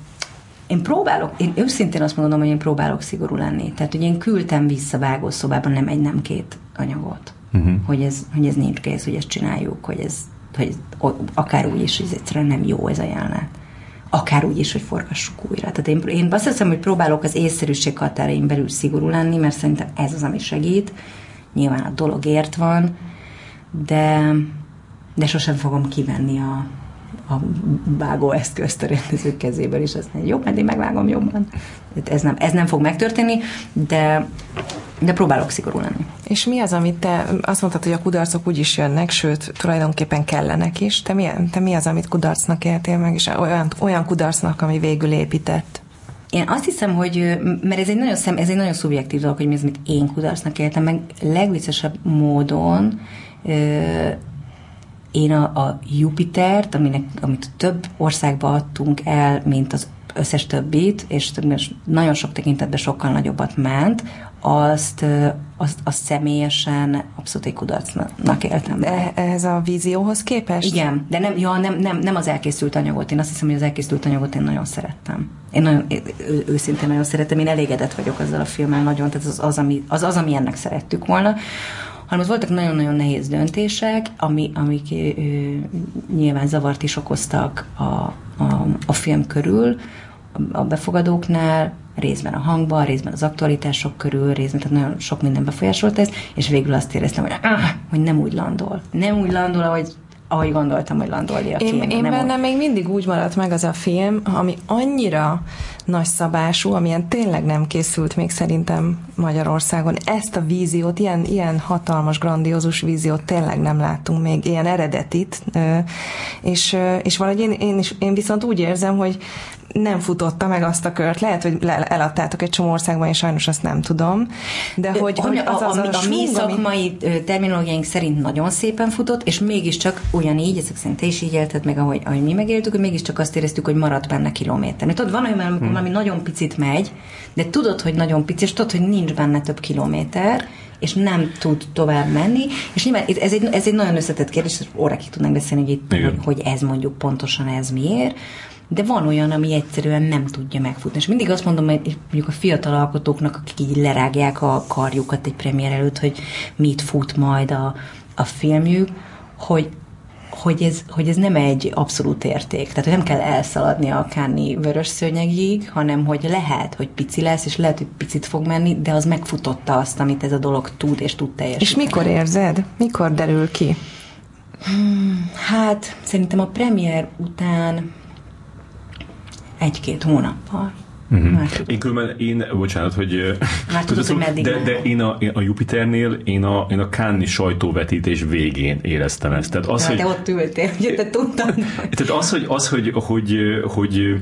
én próbálok, én őszintén azt mondom, hogy én próbálok szigorú lenni. Tehát, hogy én küldtem vissza vágószobában nem egy, nem két anyagot. Uh-huh. Hogy, ez, hogy ez nincs kész, hogy ezt csináljuk, hogy ez, hogy akár úgy is, hogy ez egyszerűen nem jó ez a jelenet. Akár úgy is, hogy forgassuk újra. Tehát én, én azt hiszem, hogy próbálok az észszerűség határain belül szigorú lenni, mert szerintem ez az, ami segít nyilván a dologért van, de, de sosem fogom kivenni a, a vágó eszközt a rendező kezéből, és azt mondja, jobb, eddig megvágom jobban. Ez nem, ez nem fog megtörténni, de, de próbálok szigorú lenni. És mi az, amit te azt mondtad, hogy a kudarcok úgy is jönnek, sőt, tulajdonképpen kellenek is. Te mi, te mi az, amit kudarcnak éltél meg, és olyan, olyan kudarcnak, ami végül épített? Én azt hiszem, hogy, mert ez egy nagyon, szem, ez egy nagyon szubjektív dolog, hogy mi az, amit én kudarcnak éltem, meg legviccesebb módon én a, a Jupitert, aminek, amit több országba adtunk el, mint az összes többit, és nagyon sok tekintetben sokkal nagyobbat ment, azt, azt, azt személyesen abszolút egy kudarcnak éltem. De ez a vízióhoz képest? Igen, de nem, ja, nem, nem, nem az elkészült anyagot. Én azt hiszem, hogy az elkészült anyagot én nagyon szerettem. Én nagyon, ő, őszintén nagyon szeretem, én elégedett vagyok azzal a filmmel nagyon, tehát az az, ami, az, az, ami ennek szerettük volna hanem az voltak nagyon-nagyon nehéz döntések, ami, amik ö, nyilván zavart is okoztak a, a, a film körül, a befogadóknál, részben a hangban, részben az aktualitások körül, részben, tehát nagyon sok minden befolyásolt ez, és végül azt éreztem, hogy, ah, hogy nem úgy landol. Nem úgy landol, ahogy ahogy gondoltam, hogy landolja a én, film. Én nem bennem még mindig úgy maradt meg az a film, ami annyira nagy szabású, amilyen tényleg nem készült még szerintem Magyarországon. Ezt a víziót, ilyen, ilyen hatalmas, grandiózus víziót tényleg nem láttunk még, ilyen eredetit, és, és valahogy én, én, is, én viszont úgy érzem, hogy nem futotta meg azt a kört. Lehet, hogy eladtátok egy csomó országban, és sajnos azt nem tudom. De hogy, hogy az, az a, a, a, a mi szakmai ami... terminológiáink szerint nagyon szépen futott, és mégiscsak ugyanígy, ezek szerint te is így élted meg, ahogy, ahogy mi megéltük, hogy mégiscsak azt éreztük, hogy maradt benne kilométer. Tudod, van olyan, amikor hmm. valami nagyon picit megy, de tudod, hogy nagyon pici, és tudod, hogy nincs benne több kilométer, és nem tud tovább menni, és nyilván ez egy, ez egy nagyon összetett kérdés, órákig tudnánk beszélni, hogy, itt, hogy ez mondjuk pontosan ez miért, de van olyan, ami egyszerűen nem tudja megfutni. És mindig azt mondom, hogy mondjuk a fiatal alkotóknak, akik így lerágják a karjukat egy premier előtt, hogy mit fut majd a, a filmjük, hogy hogy ez, hogy ez nem egy abszolút érték. Tehát, hogy nem kell elszaladni a Káni vörös szőnyegig, hanem hogy lehet, hogy pici lesz, és lehet, hogy picit fog menni, de az megfutotta azt, amit ez a dolog tud, és tud teljesíteni. És mikor érzed? Mikor derül ki? Hmm, hát, szerintem a premier után egy-két hónappal. Uh-huh. Én különben, én, bocsánat, hogy... Már tudod, hogy meddig De, de én a, a Jupiternél, én a, én a Káni sajtóvetítés végén éreztem ezt. Tehát az, hogy, te ott ültél, hogy te tudtad. Tehát az, hogy, az, hogy, hogy, hogy,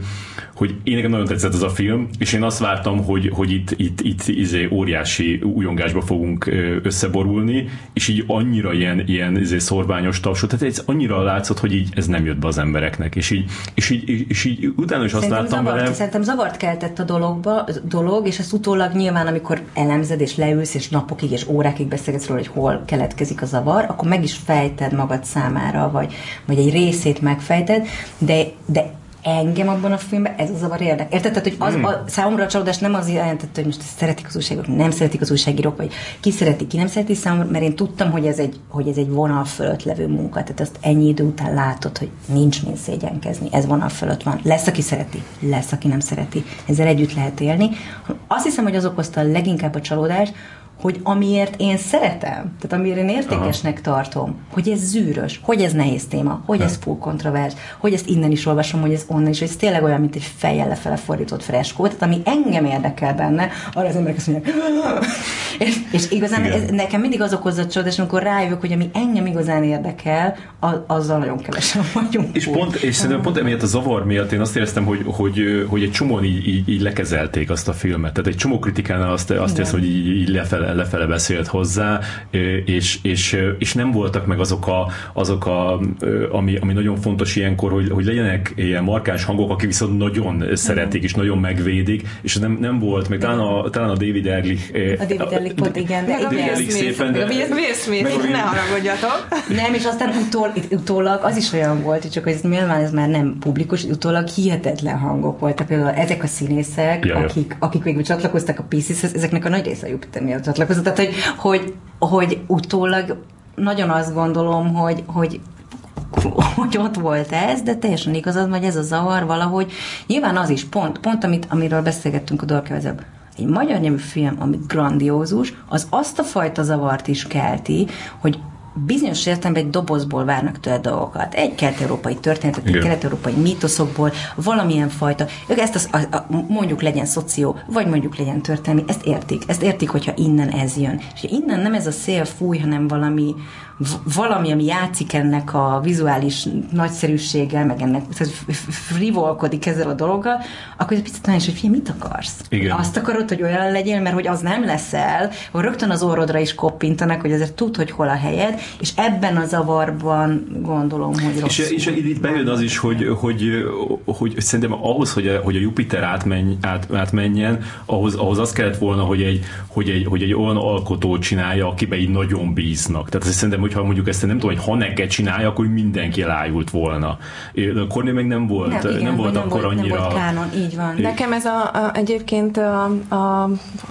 hogy én nekem nagyon tetszett ez a film, és én azt vártam, hogy, hogy itt, itt, itt izé óriási újongásba fogunk összeborulni, és így annyira ilyen, ilyen izé szorványos tapsot, tehát ez annyira látszott, hogy így ez nem jött be az embereknek, és így, és így, és így utána is azt szerintem láttam zavart, vele. Szerintem zavart keltett a dologba, dolog, és ezt utólag nyilván, amikor elemzed, és leülsz, és napokig és órákig beszélgetsz róla, hogy hol keletkezik a zavar, akkor meg is fejted magad számára, vagy, vagy egy részét megfejted, de, de engem abban a filmben ez a zavar érdekel. Érted? Tehát, hogy az, mm. a, számomra a csalódás nem az jelentett, hogy most szeretik az újságok, nem szeretik az újságírók, vagy ki szereti, ki nem szereti számomra, mert én tudtam, hogy ez egy, hogy ez egy vonal fölött levő munka. Tehát azt ennyi idő után látod, hogy nincs mint szégyenkezni. Ez vonal fölött van. Lesz, aki szereti, lesz, aki nem szereti. Ezzel együtt lehet élni. Azt hiszem, hogy az okozta leginkább a csalódást, hogy amiért én szeretem, tehát amiért én értékesnek Aha. tartom, hogy ez zűrös, hogy ez nehéz téma, hogy ez full kontrovers, hogy ezt innen is olvasom, hogy ez onnan is, hogy ez tényleg olyan, mint egy fejjel lefele fordított freskó, tehát ami engem érdekel benne, arra az emberek azt mondják, és, és igazán ez, nekem mindig az okozza csodás, amikor rájövök, hogy ami engem igazán érdekel, az, azzal nagyon kevesen vagyunk. És pont, és szerintem pont emiatt a zavar miatt én azt éreztem, hogy, hogy, hogy egy csomóan így, így, így lekezelték azt a filmet. Tehát egy csomó kritikánál azt, azt éreztem, hogy így, így lefele lefele beszélt hozzá, és, és, és nem voltak meg azok a, azok a ami, ami nagyon fontos ilyenkor, hogy, hogy legyenek ilyen markáns hangok, akik viszont nagyon szeretik és nagyon megvédik, és nem, nem volt, meg talán a, talán a David Erlich a David Erlich pont, igen, de David Erlich szépen, de... Will Smith, ne haragudjatok. Nem, és aztán utól, utólag az is olyan volt, csak hogy ez nyilván ez már nem publikus, utólag hihetetlen hangok voltak. Például ezek a színészek, ja, akik, akik végül csatlakoztak a Pieces-hez, ezeknek a nagy része a Jupiter miatt csatlakozott. Tehát, hogy, hogy, hogy utólag nagyon azt gondolom, hogy, hogy hogy ott volt ez, de teljesen igazad, vagy ez a zavar valahogy. Nyilván az is, pont, pont amit, amiről beszélgettünk a Dorkevezebb, egy magyar nyelvű film, ami grandiózus, az azt a fajta zavart is kelti, hogy bizonyos értelemben egy dobozból várnak tőle dolgokat. Egy kelet-európai történetet, egy kelet-európai mítoszokból, valamilyen fajta, ők ezt az, a, a, mondjuk legyen szoció, vagy mondjuk legyen történelmi, ezt értik. Ezt értik, hogyha innen ez jön. És innen nem ez a szél fúj, hanem valami, valami, ami játszik ennek a vizuális nagyszerűséggel, meg ennek frivolkodik ezzel a dologgal, akkor egy picit is, hogy figyelj, mit akarsz? Igen. Azt akarod, hogy olyan legyél, mert hogy az nem leszel, hogy rögtön az orrodra is koppintanak, hogy azért tud, hogy hol a helyed, és ebben a zavarban gondolom, hogy rossz. És, és itt bejön az is, hogy, hogy, hogy, hogy szerintem ahhoz, hogy a, hogy a Jupiter átmenj, át, átmenjen, ahhoz, ahhoz az kellett volna, hogy egy, hogy, egy, hogy egy olyan alkotót csinálja, akibe így nagyon bíznak. Tehát szerintem, hogyha mondjuk ezt nem tudom, hogy Haneke csinálja, akkor mindenki elájult volna. Kornél meg nem volt, nem, igen, nem volt nem akkor volt, annyira... Nem volt kánon, így van. Nekem ez a, a egyébként a, a,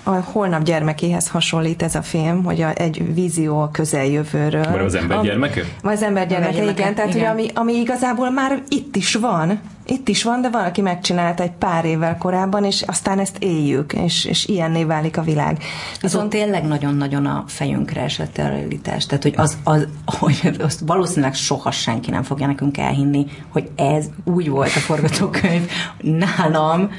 a holnap gyermekéhez hasonlít ez a film, hogy a, egy vízió a közeljövőről. Vagy az ember gyermeke? Vagy az ember gyermeke, igen. Tehát, igen. Hogy ami, ami igazából már itt is van, itt is van, de valaki megcsinálta egy pár évvel korábban, és aztán ezt éljük, és, és ilyenné válik a világ. Viszont tényleg nagyon-nagyon a fejünkre esett a realitás. Tehát, hogy, az, az, hogy azt valószínűleg soha senki nem fogja nekünk elhinni, hogy ez úgy volt a forgatókönyv nálam,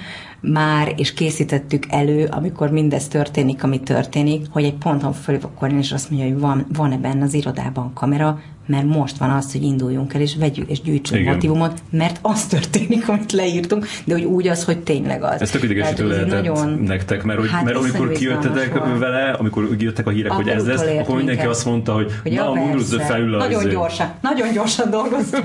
már, és készítettük elő, amikor mindez történik, ami történik, hogy egy ponton fölé akkor és azt mondja, hogy van, van-e benne az irodában kamera, mert most van az, hogy induljunk el, és vegyük, és gyűjtsünk Igen. motivumot, mert az történik, amit leírtunk, de hogy úgy az, hogy tényleg az. Ez tök idegesítő lehetett nagyon... nektek, mert, hogy, hát mert amikor kijöttetek vele, amikor jöttek a hírek, akkor hogy ez lesz, akkor mindenki azt mondta, hogy, hogy na, a Mundrusz felül az... Nagyon gyorsan, nagyon gyorsan dolgoztunk,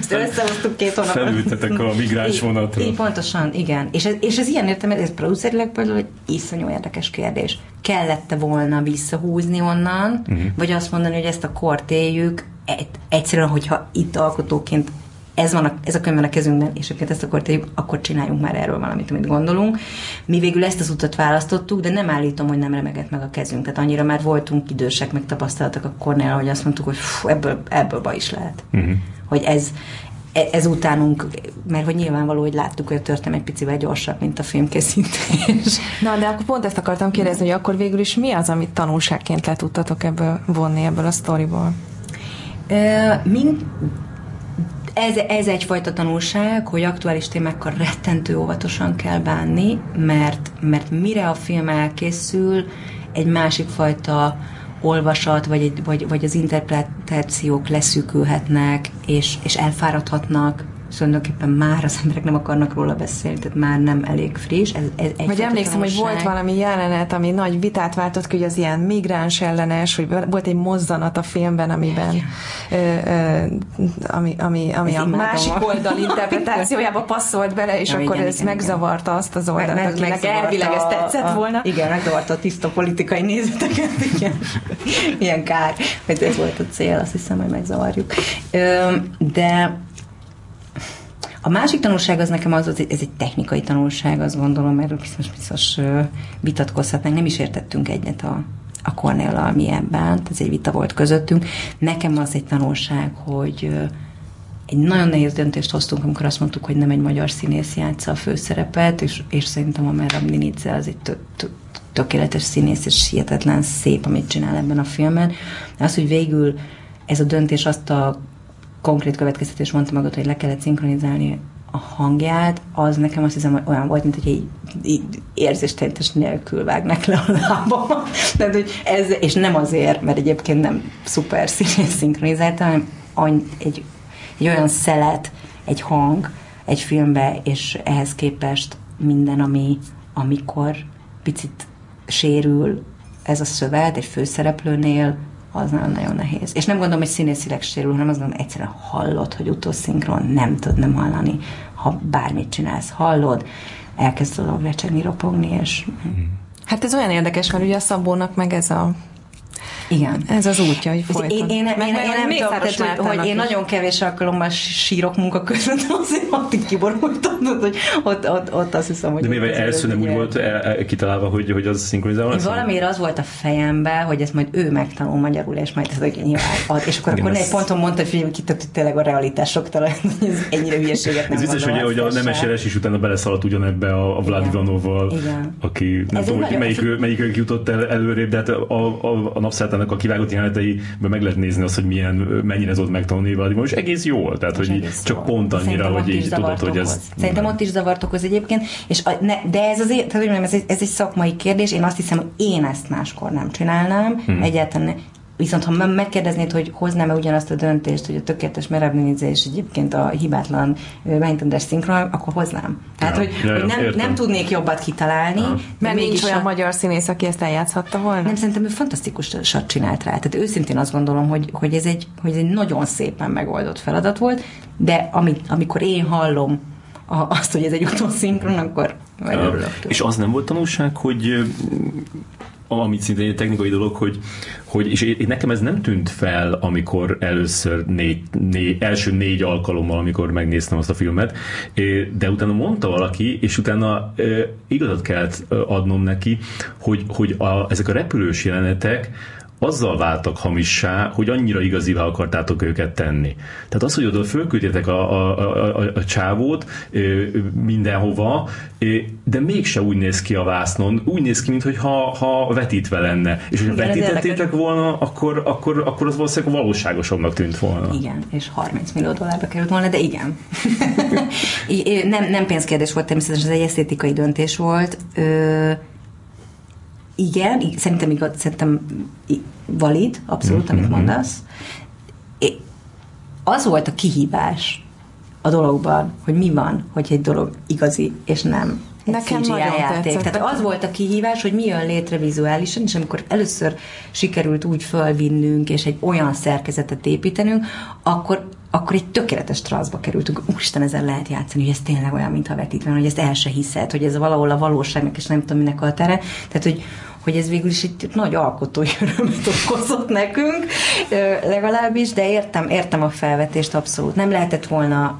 ezt összehoztuk két hónapot. Felültetek a migráns vonatra. Így, pontosan, igen. És ez, és ez ilyen értem, ez producerileg például egy iszonyú érdekes kérdés. Kellette volna visszahúzni onnan, uh-huh. vagy azt mondani, hogy ezt a kort éljük, egyszerűen, hogyha itt alkotóként ez, van a, ez a könyv van a kezünkben, és őket ezt akkor tegyük, akkor csináljunk már erről valamit, amit gondolunk. Mi végül ezt az utat választottuk, de nem állítom, hogy nem remegett meg a kezünk. Tehát annyira már voltunk idősek, meg tapasztaltak a Cornél, hogy azt mondtuk, hogy fú, ebből, ebből ba is lehet. Uh-huh. Hogy ez, e, ez utánunk, mert hogy nyilvánvaló, hogy láttuk, hogy a történet egy picivel gyorsabb, mint a filmkészítés. Na, de akkor pont ezt akartam kérdezni, hogy akkor végül is mi az, amit tanulságként le tudtatok ebből vonni ebből a sztoriból? Mind, ez, ez egyfajta tanulság, hogy aktuális témákkal rettentő óvatosan kell bánni, mert, mert mire a film elkészül, egy másik fajta olvasat, vagy, egy, vagy, vagy az interpretációk leszűkülhetnek, és, és elfáradhatnak, tulajdonképpen már az emberek nem akarnak róla beszélni, tehát már nem elég friss. Ez, ez egy vagy emlékszem, hogy volt valami jelenet, ami nagy vitát váltott ki, hogy az ilyen migráns ellenes, hogy volt egy mozzanat a filmben, amiben ö, ö, ami, ami, ami a másik oldal interpretációjába passzolt bele, és igen, akkor igen, ez igen, megzavarta igen. azt az oldalt, meg, akinek elvileg ez tetszett a, volna. Igen, megzavarta a tiszta politikai nézeteket, igen. Ilyen kár, hogy ez volt a cél, azt hiszem, hogy megzavarjuk. De a másik tanulság az nekem az, hogy ez egy technikai tanulság, azt gondolom, mert biztos, biztos vitatkozhatnánk, nem is értettünk egyet a, a Cornell-al mi ebben, ez egy vita volt közöttünk. Nekem az egy tanulság, hogy egy nagyon nehéz döntést hoztunk, amikor azt mondtuk, hogy nem egy magyar színész játsza a főszerepet, és, és szerintem a Merab Ninice az egy tökéletes színész, és hihetetlen szép, amit csinál ebben a filmen. De az, hogy végül ez a döntés azt a konkrét következtetés mondta magad, hogy le kellett szinkronizálni a hangját, az nekem azt hiszem, hogy olyan volt, mint hogy így, így érzéstentes nélkül vágnak le a lábam. Tehát, hogy ez, és nem azért, mert egyébként nem szuper színész szinkronizált, hanem egy, egy olyan szelet, egy hang egy filmbe, és ehhez képest minden, ami amikor picit sérül ez a szövet egy főszereplőnél, az nagyon-nagyon nehéz. És nem gondolom, hogy színészileg sérül, hanem azt gondolom, egyszerűen hallod, hogy utószinkron nem tud nem hallani. Ha bármit csinálsz, hallod, elkezd dolog recsegni, ropogni, és... Hát ez olyan érdekes, mert ugye a Szabónak meg ez a igen. Ez az útja, hogy folyton. Én, én, én, én, én nem tudom, tehát, hogy, hogy én nagyon kevés alkalommal sírok munka közben, azért ott így kiborultam, hogy ott, ott, ott azt hiszem, hogy... De mivel első nem úgy volt el, el, kitalálva, hogy, hogy az szinkronizálva lesz? Valamiért az volt a fejemben, hogy ezt majd ő megtanul magyarul, és majd ez nyilván ad. És akkor, akkor egy ponton mondta, hogy figyelj, kitett, hogy tényleg a realitások talán, hogy ez ennyire hülyeséget nem Ez biztos, hogy, hogy a nemes jeles is utána beleszaladt ugyanebbe a, a Vlad Ivanovval, aki nem tudom, hogy melyik, melyik jutott el előrébb, de hát a, a, a napszátának a kivágott jeleneteiben meg lehet nézni azt, hogy milyen, mennyire ez ott megtanulni és egész jól, tehát hogy egész csak jól. pont annyira, Szerintem hogy így tudod, hogy ez... Szerintem ott is zavart okoz egyébként, és a, ne, de ez azért, tehát, ez, egy, ez egy szakmai kérdés, én azt hiszem, hogy én ezt máskor nem csinálnám, hmm. egyáltalán Viszont ha megkérdeznéd, hogy hoznám-e ugyanazt a döntést, hogy a tökéletes Merebninize és egyébként a hibátlan Vájtendes szinkron, akkor hoznám. Tehát, ja, hogy, ja, hogy nem, nem tudnék jobbat kitalálni. Ja. Mert nincs olyan a... magyar színész, aki ezt eljátszhatta volna? Nem, szerintem ő fantasztikusat csinált rá. Tehát őszintén azt gondolom, hogy, hogy, ez, egy, hogy ez egy nagyon szépen megoldott feladat volt, de amit, amikor én hallom a, azt, hogy ez egy utószinkron, akkor ja. És az nem volt tanulság, hogy amit szintén egy technikai dolog, hogy, hogy és én, nekem ez nem tűnt fel, amikor először négy, négy, első négy alkalommal, amikor megnéztem azt a filmet, de utána mondta valaki, és utána igazat kellett adnom neki, hogy, hogy a, ezek a repülős jelenetek, azzal váltak hamissá, hogy annyira igazivá akartátok őket tenni. Tehát az, hogy oda fölküldjetek a, a, a, a, a csávót mindenhova, de mégse úgy néz ki a vásznon, úgy néz ki, mintha ha vetítve lenne. És hogyha vetítettétek volna, akkor, akkor, akkor az valószínűleg valóságosabbnak tűnt volna. Igen, és 30 millió dollárba került volna, de igen. nem, nem pénzkérdés volt természetesen, ez egy esztétikai döntés volt. Ö, igen, szerintem, igaz, szerintem valid, abszolút, amit mhm. mondasz. Az volt a kihívás a dologban, hogy mi van, hogy egy dolog igazi, és nem Nekem CGI játék. Tehát az volt a kihívás, hogy mi jön létre vizuálisan, és amikor először sikerült úgy fölvinnünk, és egy olyan szerkezetet építenünk, akkor akkor egy tökéletes transzba kerültünk. Úristen, ezzel lehet játszani, hogy ez tényleg olyan, mintha vetítve, hogy ezt el se hiszed, hogy ez valahol a valóságnak, és nem tudom, minek a tere. Tehát, hogy, hogy ez végül is egy nagy alkotói örömet okozott nekünk, legalábbis, de értem, értem a felvetést abszolút. Nem lehetett volna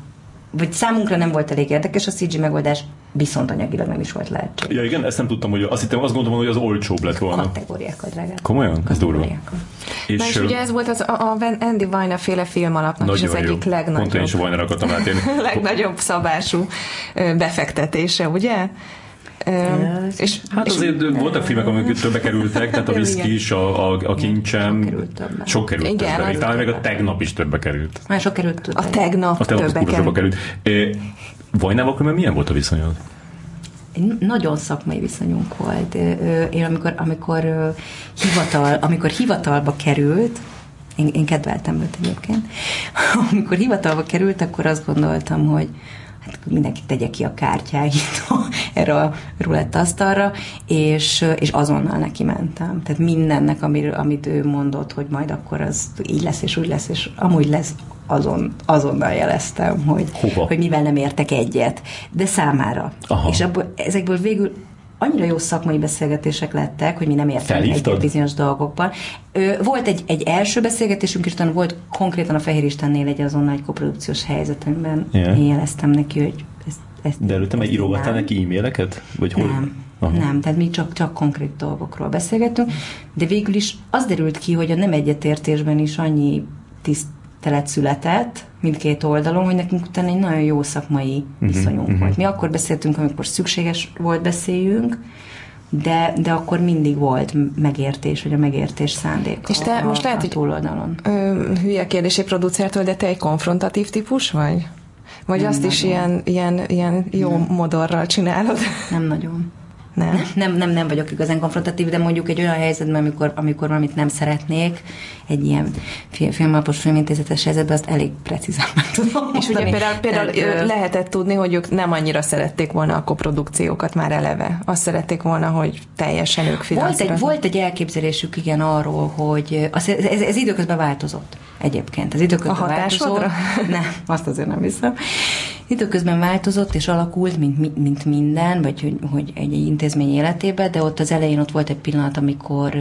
vagy számunkra nem volt elég érdekes a CG megoldás, viszont anyagilag nem is volt lehetséges. Ja igen, ezt nem tudtam, hogy azt hittem, azt gondolom, hogy az olcsóbb lett volna. Kategóriákkal drágább. Komolyan? Ez durva. És, Na és ugye ez volt az a, a Andy Weiner féle film alapnak is az egyik legnagyobb. Pont én is Weiner akartam átérni. legnagyobb szabású befektetése, ugye? és, hát és azért és voltak filmek, amik többe kerültek, tehát a whisky is, a, a, a kincsem sok került többe. Sok került Talán még a tegnap is többe került. Már sok került többe. A tegnap, a tegnap többe, többe került. Vajnával különben milyen volt a viszonyod? nagyon szakmai viszonyunk volt. Én amikor, amikor, hivatal, amikor hivatalba került, én, én kedveltem őt egyébként, amikor hivatalba került, akkor azt gondoltam, hogy hát mindenki tegye ki a kártyáit erre a rulett asztalra, és, és azonnal neki mentem. Tehát mindennek, amiről, amit ő mondott, hogy majd akkor az így lesz, és úgy lesz, és amúgy lesz, azon, azonnal jeleztem, hogy, hogy mivel nem értek egyet, de számára. Aha. És abból, ezekből végül annyira jó szakmai beszélgetések lettek, hogy mi nem értünk egy bizonyos dolgokban. Volt egy, egy első beszélgetésünk, és utána volt konkrétan a Fehér Istennél egy azonnal egy koprodukciós helyzetemben. Yeah. Én jeleztem neki, hogy ezt, ezt De előtte meg írogattál neki e-maileket? Vagy hol? Nem. Aha. Nem, tehát mi csak, csak konkrét dolgokról beszélgettünk, de végül is az derült ki, hogy a nem egyetértésben is annyi tiszt, telet született mindkét oldalon, hogy nekünk utána egy nagyon jó szakmai uh-huh, viszonyunk uh-huh. volt. Mi akkor beszéltünk, amikor szükséges volt beszéljünk, de, de akkor mindig volt megértés, vagy a megértés szándék És te a, most lehet, a túloldalon. Ö, hülye kérdés egy producertől, de te egy konfrontatív típus vagy? Vagy nem azt nagyon. is ilyen, ilyen, ilyen jó nem. modorral csinálod? Nem nagyon. Nem? nem? Nem, nem vagyok igazán konfrontatív, de mondjuk egy olyan helyzetben, amikor, amikor valamit nem szeretnék, egy ilyen filmalapos filmintézetes helyzetben, azt elég precízen meg tudom És ugye például, például Tehát, lehetett tudni, hogy ők nem annyira szerették volna a koprodukciókat már eleve. Azt szerették volna, hogy teljesen ők volt egy, volt egy elképzelésük, igen, arról, hogy az, ez, ez, ez időközben változott egyébként. Az időközben a változott. Nem, azt azért nem hiszem. Időközben változott és alakult, mint, mint minden, vagy hogy, hogy egy, egy intézmény életében, de ott az elején ott volt egy pillanat, amikor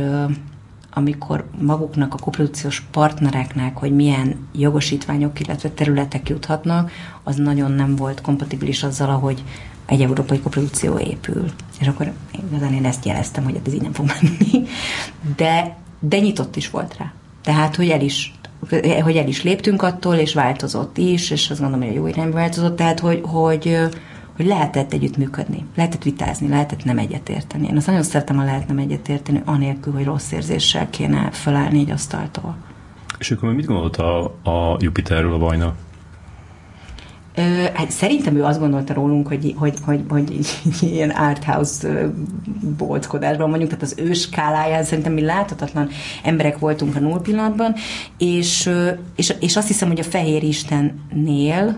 amikor maguknak a koprodukciós partnereknek, hogy milyen jogosítványok, illetve területek juthatnak, az nagyon nem volt kompatibilis azzal, ahogy egy európai koprodukció épül. És akkor igazán én ezt jeleztem, hogy hát ez így nem fog menni. De, de nyitott is volt rá. Tehát, hogy el is hogy el is léptünk attól, és változott is, és azt gondolom, hogy a jó irányba változott, tehát, hogy, hogy, hogy lehetett együttműködni, lehetett vitázni, lehetett nem egyetérteni. Én azt nagyon szeretem, ha lehet nem egyetérteni, anélkül, hogy rossz érzéssel kéne felállni egy asztaltól. És akkor mit gondolt a, a Jupiterről a Vajna? Hát szerintem ő azt gondolta rólunk, hogy, hogy, hogy, hogy ilyen arthouse bolckodásban mondjuk, tehát az ő skáláján szerintem mi láthatatlan emberek voltunk a null pillanatban, és, és, és azt hiszem, hogy a Fehér Istennél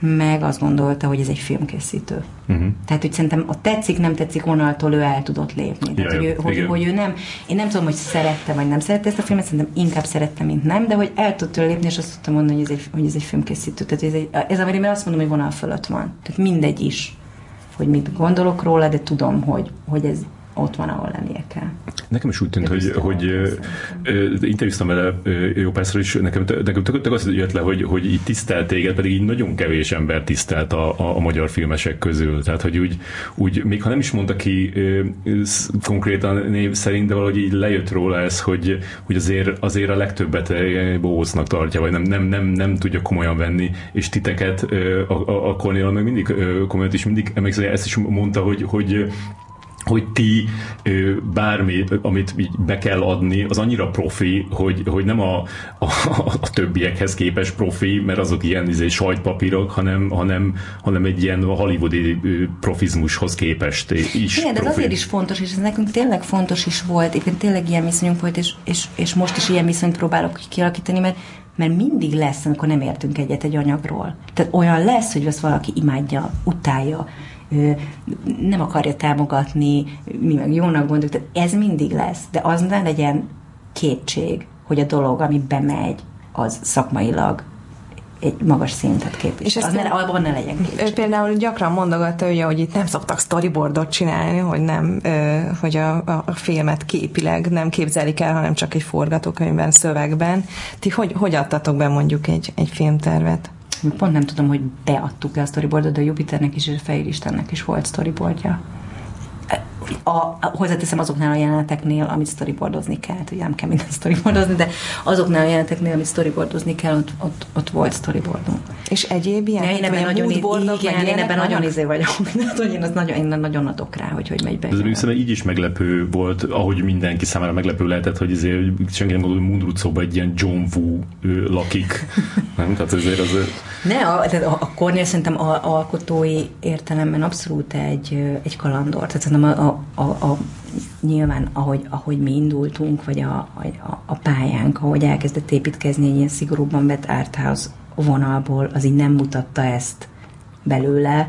meg azt gondolta, hogy ez egy filmkészítő. Uh-huh. Tehát, hogy szerintem a tetszik, nem tetszik vonaltól ő el tudott lépni. Tehát, hogy, ő, hogy, hogy ő nem, én nem tudom, hogy szerette vagy nem szerette ezt a filmet, szerintem inkább szerette, mint nem, de hogy el tudta lépni, és azt tudtam mondani, hogy ez egy, hogy ez egy filmkészítő. Tehát ez, egy, ez a azt mondom, hogy vonal fölött van. Tehát mindegy is, hogy mit gondolok róla, de tudom, hogy, hogy ez ott van, ahol lennie kell. Nekem is úgy tűnt, hogy, hogy interjúztam vele jó párszor is, nekem, nekem tök, tök azt jött le, hogy, hogy így tisztelt téged, pedig így nagyon kevés ember tisztelt a, a, a magyar filmesek közül. Tehát, hogy úgy, úgy, még ha nem is mondta ki konkrétan név szerint, de valahogy így lejött róla ez, hogy, hogy azért, azért a legtöbbet bócnak tartja, vagy nem, nem, nem, nem tudja komolyan venni, és titeket a, a, a Cornél meg mindig komolyan is mindig emlékszem, ezt is mondta, hogy, hogy hogy ti bármi, amit be kell adni, az annyira profi, hogy, hogy nem a, a, a többiekhez képes profi, mert azok ilyen izé, sajtpapírok, hanem, hanem, hanem egy ilyen hollywoodi profizmushoz képest is Igen, de profi. azért is fontos, és ez nekünk tényleg fontos is volt, éppen tényleg ilyen viszonyunk volt, és, és, és most is ilyen viszonyt próbálok kialakítani, mert mert mindig lesz, amikor nem értünk egyet egy anyagról. Tehát olyan lesz, hogy azt valaki imádja, utálja, nem akarja támogatni, mi meg jónak gondoljuk, tehát ez mindig lesz, de az ne legyen kétség, hogy a dolog, ami bemegy, az szakmailag egy magas szintet képvisel. És ezt ne, abban ne legyen kétség. Ő például gyakran mondogatta, ugye, hogy itt nem szoktak storyboardot csinálni, hogy nem, hogy a, a filmet képileg nem képzelik el, hanem csak egy forgatókönyvben, szövegben. Ti hogy, hogy adtatok be mondjuk egy, egy filmtervet? Pont nem tudom, hogy beadtuk-e a storyboardot, de a Jupiternek is és a Fehér Istennek is volt storyboardja. A, a, hozzáteszem azoknál a jeleneteknél, amit storyboardozni kell, ugye nem kell mindent storyboardozni, de azoknál a jeleneteknél, amit storyboardozni kell, ott, ott, ott volt storyboardunk. És egyéb ilyen? Ja, én ebben nagyon, igen, én ebben nagyon izé vagyok. hogy én, az nagyon, én nagyon adok rá, hogy hogy megy be. Ez szerintem így is meglepő volt, ahogy mindenki számára meglepő lehetett, hogy azért senki nem gondol, hogy Mundrucóban egy ilyen John Woo lakik. nem? Tehát ezért az... Ne, a, tehát a, a Cornél szerintem a, alkotói értelemben abszolút egy, egy kalandor. Tehát szerintem a, a, a, a nyilván, ahogy, ahogy mi indultunk, vagy a, a, a pályánk, ahogy elkezdett építkezni egy ilyen szigorúban vett arthouse vonalból, az így nem mutatta ezt belőle,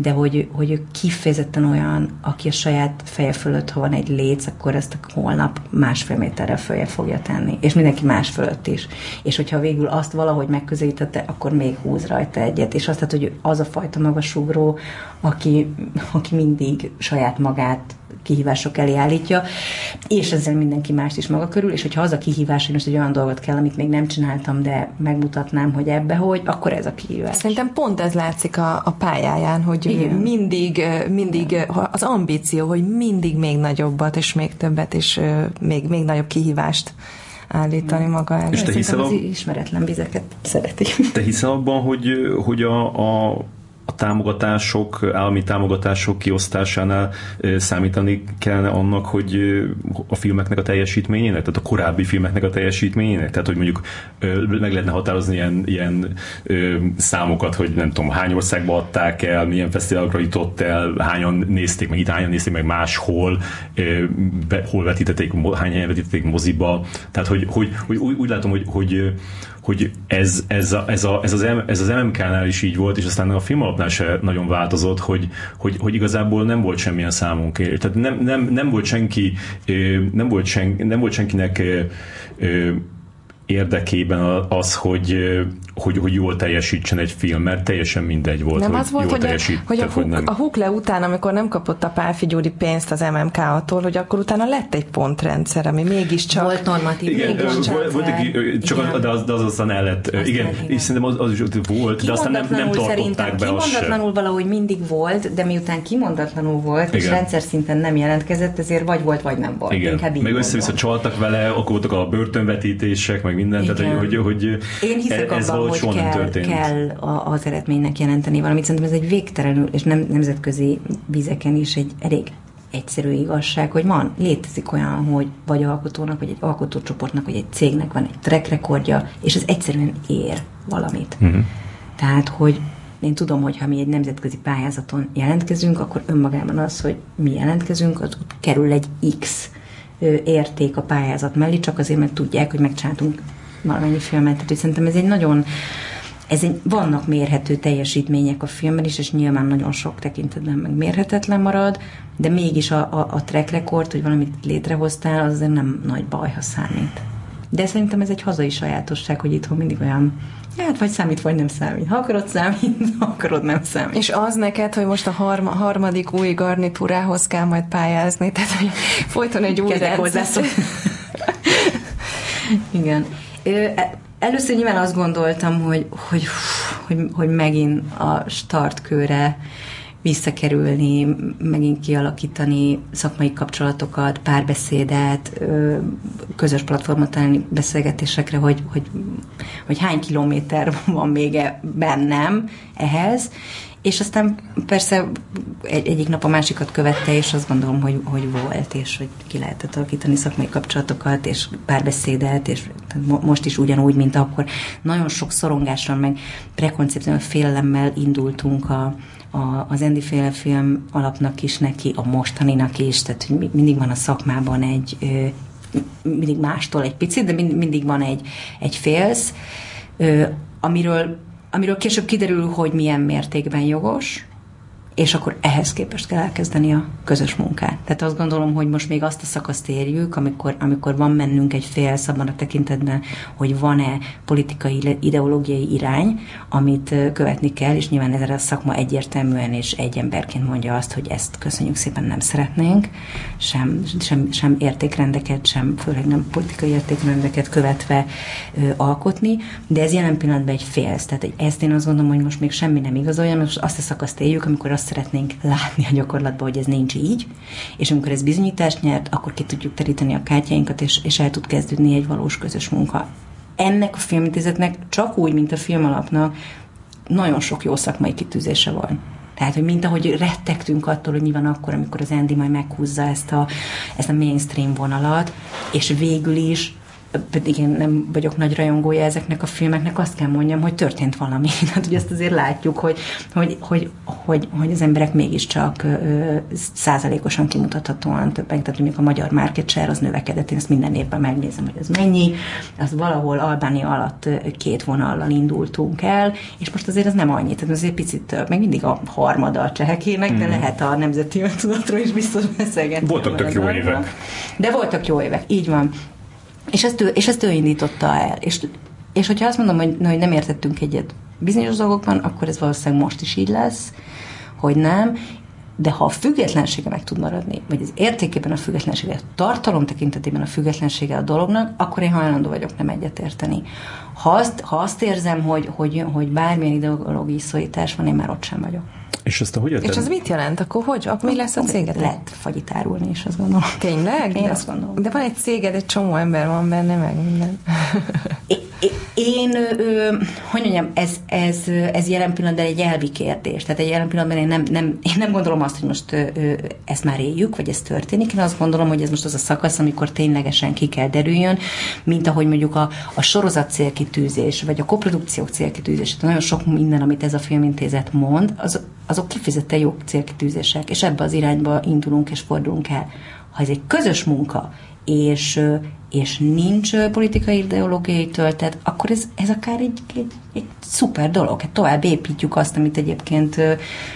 de hogy, hogy ő kifejezetten olyan, aki a saját feje fölött, ha van egy léc, akkor ezt a holnap másfél méterre följe fogja tenni, és mindenki más fölött is. És hogyha végül azt valahogy megközelítette, akkor még húz rajta egyet, és azt, hát, hogy az a fajta magasugró, aki, aki mindig saját magát kihívások elé állítja, és ezzel mindenki mást is maga körül, és hogyha az a kihívás, hogy most egy olyan dolgot kell, amit még nem csináltam, de megmutatnám, hogy ebbe hogy, akkor ez a kihívás. Szerintem pont ez látszik a, a pályáján, hogy Igen. mindig, mindig az ambíció, hogy mindig még nagyobbat, és még többet, és még, még nagyobb kihívást állítani maga elé. És te hiszel az ismeretlen vizeket szereti. Te hiszel abban, hogy, hogy a, a a támogatások, állami támogatások kiosztásánál számítani kellene annak, hogy a filmeknek a teljesítményének, tehát a korábbi filmeknek a teljesítményének, tehát hogy mondjuk meg lehetne határozni ilyen, ilyen számokat, hogy nem tudom, hány országba adták el, milyen fesztiválokra jutott el, hányan nézték meg itt, hányan nézték meg máshol, hol vetítették, hány helyen vetítették moziba, tehát hogy, hogy, hogy úgy, úgy látom, hogy, hogy hogy ez, ez, a, ez, a, ez, az, ez az MMK-nál is így volt, és aztán a film alapnál se nagyon változott, hogy, hogy, hogy igazából nem volt semmilyen számunk. Tehát nem, nem, nem volt senki, nem volt, sen, nem volt senkinek érdekében az, hogy, hogy, hogy jól teljesítsen egy film, mert teljesen mindegy volt, nem hogy az volt, jól hogy, teljesít, a, hogy a, hogy nem. a Hukle után, amikor nem kapott a Pálfi Gyuri pénzt az MMK-tól, hogy akkor utána lett egy pontrendszer, ami mégiscsak... Volt normatív. Igen, mégiscsak volt, volt egy, csak igen. Az, de, az, de az aztán el lett. Aztán igen, igen, és szerintem az, az is volt, de aztán nem, nem tartották be azt Kimondatlanul valahogy mindig volt, de miután kimondatlanul volt, igen. és rendszer szinten nem jelentkezett, ezért vagy volt, vagy nem volt. Igen. Inkább meg össze-vissza csaltak vele, akkor voltak a börtönvetítések, meg minden, tehát hogy, hogy Én hiszek ez abban, hogy kell, kell az eredménynek jelenteni valamit. Szerintem ez egy végtelenül, és nem, nemzetközi vizeken is egy elég egyszerű igazság, hogy van, létezik olyan, hogy vagy alkotónak, vagy egy alkotócsoportnak, vagy egy cégnek van egy track rekordja, és ez egyszerűen ér valamit. Uh-huh. Tehát, hogy én tudom, hogy ha mi egy nemzetközi pályázaton jelentkezünk, akkor önmagában az, hogy mi jelentkezünk, az kerül egy X érték a pályázat mellé, csak azért, mert tudják, hogy megcsináltunk valamennyi filmet. Tehát szerintem ez egy nagyon ez egy, vannak mérhető teljesítmények a filmben is, és nyilván nagyon sok tekintetben meg mérhetetlen marad, de mégis a, a, a track record, hogy valamit létrehoztál, az azért nem nagy baj, ha számít. De szerintem ez egy hazai sajátosság, hogy itthon mindig olyan Hát vagy számít, vagy nem számít. Ha akarod számít, ha akarod nem számít. És az neked, hogy most a harma, harmadik új garnitúrához kell majd pályázni, tehát hogy folyton egy új rendszer. Igen. E, először nyilván azt gondoltam, hogy, hogy, hogy, hogy megint a startkőre visszakerülni, megint kialakítani szakmai kapcsolatokat, párbeszédet, közös platformot találni beszélgetésekre, hogy, hogy, hogy hány kilométer van még e bennem ehhez, és aztán persze egy, egyik nap a másikat követte, és azt gondolom, hogy, hogy volt, és hogy ki lehetett alakítani szakmai kapcsolatokat, és párbeszédet, és most is ugyanúgy, mint akkor. Nagyon sok szorongással, meg prekoncepcióval, félelemmel indultunk a, a, az Andy féle film alapnak is neki, a mostaninak is, tehát hogy mindig van a szakmában egy, mindig mástól egy picit, de mindig van egy, egy félsz, amiről, amiről később kiderül, hogy milyen mértékben jogos, és akkor ehhez képest kell elkezdeni a közös munkát. Tehát azt gondolom, hogy most még azt a szakaszt érjük, amikor, amikor van mennünk egy fél abban a tekintetben, hogy van-e politikai, ideológiai irány, amit követni kell, és nyilván ez a szakma egyértelműen és egy emberként mondja azt, hogy ezt köszönjük szépen nem szeretnénk, sem, sem, sem értékrendeket, sem főleg nem politikai értékrendeket követve ö, alkotni, de ez jelen pillanatban egy félsz. Tehát ezt én azt gondolom, hogy most még semmi nem igazolja, most azt a szakaszt éljük, amikor azt szeretnénk látni a gyakorlatban, hogy ez nincs így, és amikor ez bizonyítást nyert, akkor ki tudjuk teríteni a kártyáinkat, és, és el tud kezdődni egy valós közös munka. Ennek a filmintézetnek csak úgy, mint a filmalapnak, nagyon sok jó szakmai kitűzése van. Tehát, hogy mint ahogy rettegtünk attól, hogy mi van akkor, amikor az Andy majd meghúzza ezt a, ezt a mainstream vonalat, és végül is pedig én nem vagyok nagy rajongója ezeknek a filmeknek, azt kell mondjam, hogy történt valami. Hát, hogy ezt azért látjuk, hogy, hogy, hogy, hogy, hogy az emberek mégiscsak ö, százalékosan kimutathatóan többek, tehát mondjuk a magyar market share az növekedett, én ezt minden évben megnézem, hogy ez mennyi, az valahol Albánia alatt két vonallal indultunk el, és most azért ez nem annyi, tehát azért picit több, meg mindig a harmada a csehekének, mm. de lehet a nemzeti öntudatról is biztos beszélgetni. Voltak tök jó évek. De voltak jó évek, így van. És ezt ő, és ezt ő indította el. És, és hogyha azt mondom, hogy, hogy nem értettünk egyet bizonyos dolgokban, akkor ez valószínűleg most is így lesz, hogy nem, de ha a függetlensége meg tud maradni, vagy az értékében a függetlensége, a tartalom tekintetében a függetlensége a dolognak, akkor én hajlandó vagyok nem egyetérteni. Ha azt, ha azt érzem, hogy, hogy, hogy bármilyen ideológiai szorítás van, én már ott sem vagyok. És ezt a hogy És az mit jelent? Akkor hogy? Akkor mi lesz a céged? Lehet fagyit árulni is, azt gondolom. Tényleg? Én de, azt gondolom. De van egy céged, egy csomó ember van benne, meg minden. Én, hogy mondjam, ez, ez, ez jelen pillanatban egy elvi kérdés. Tehát egy jelen pillanatban én nem, nem, én nem gondolom azt, hogy most ezt már éljük, vagy ez történik. Én azt gondolom, hogy ez most az a szakasz, amikor ténylegesen ki kell derüljön, mint ahogy mondjuk a, a sorozat célkitűzés, vagy a koprodukciók célkitűzés. Tehát nagyon sok minden, amit ez a filmintézet mond, az, azok kifizette jó célkitűzések, és ebbe az irányba indulunk és fordulunk el. Ha ez egy közös munka, és, és nincs politikai ideológiai töltet, akkor ez, ez akár egy, egy, egy szuper dolog. Hát tovább építjük azt, amit egyébként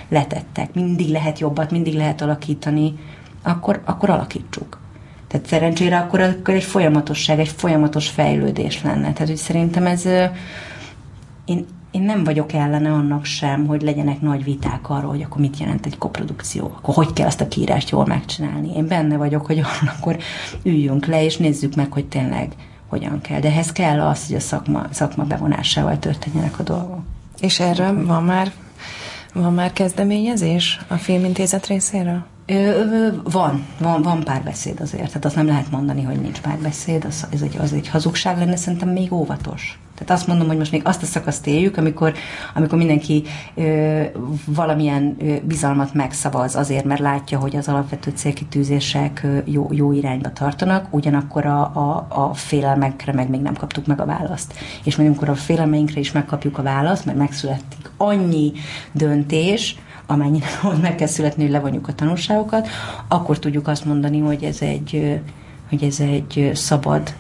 letettek. Mindig lehet jobbat, mindig lehet alakítani, akkor, akkor alakítsuk. Tehát szerencsére akkor, akkor egy folyamatosság, egy folyamatos fejlődés lenne. Tehát, hogy szerintem ez én, én nem vagyok ellene annak sem, hogy legyenek nagy viták arról, hogy akkor mit jelent egy koprodukció, akkor hogy kell ezt a kiírást jól megcsinálni. Én benne vagyok, hogy akkor üljünk le, és nézzük meg, hogy tényleg hogyan kell. De ehhez kell az, hogy a szakma, szakma bevonásával történjenek a dolgok. És erre van már, van már kezdeményezés a filmintézet részéről? Van, van, van párbeszéd azért. Tehát azt nem lehet mondani, hogy nincs párbeszéd, az, ez egy, az egy hazugság lenne, szerintem még óvatos. Tehát azt mondom, hogy most még azt a szakaszt éljük, amikor, amikor mindenki ö, valamilyen ö, bizalmat megszavaz azért, mert látja, hogy az alapvető célkitűzések ö, jó, jó irányba tartanak, ugyanakkor a, a, a félelmekre meg még nem kaptuk meg a választ. És majd amikor a félelmeinkre is megkapjuk a választ, mert megszületik annyi döntés, amennyire ott meg kell születni, hogy levonjuk a tanulságokat, akkor tudjuk azt mondani, hogy ez egy, hogy ez egy szabad,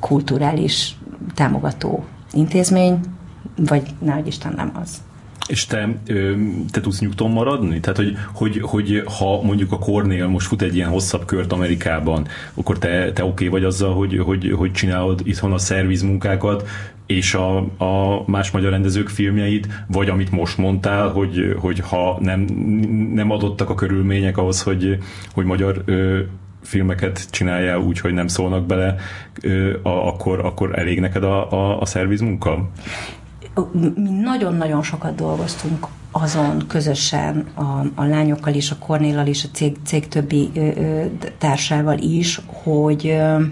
kulturális támogató intézmény, vagy nehogy Isten nem az. És te, te tudsz nyugton maradni? Tehát, hogy, hogy, hogy ha mondjuk a Cornél most fut egy ilyen hosszabb kört Amerikában, akkor te, te oké okay vagy azzal, hogy, hogy, hogy csinálod itthon a szervizmunkákat, és a, a más magyar rendezők filmjeit, vagy amit most mondtál, hogy, hogy ha nem, nem adottak a körülmények ahhoz, hogy, hogy magyar ö, filmeket csináljál úgy, hogy nem szólnak bele, ö, a, akkor, akkor elég neked a, a, a szervizmunka? Mi nagyon-nagyon sokat dolgoztunk azon közösen a, a lányokkal is, a Kornéllal is, a cég, cég többi ö, ö, társával is, hogy, ö,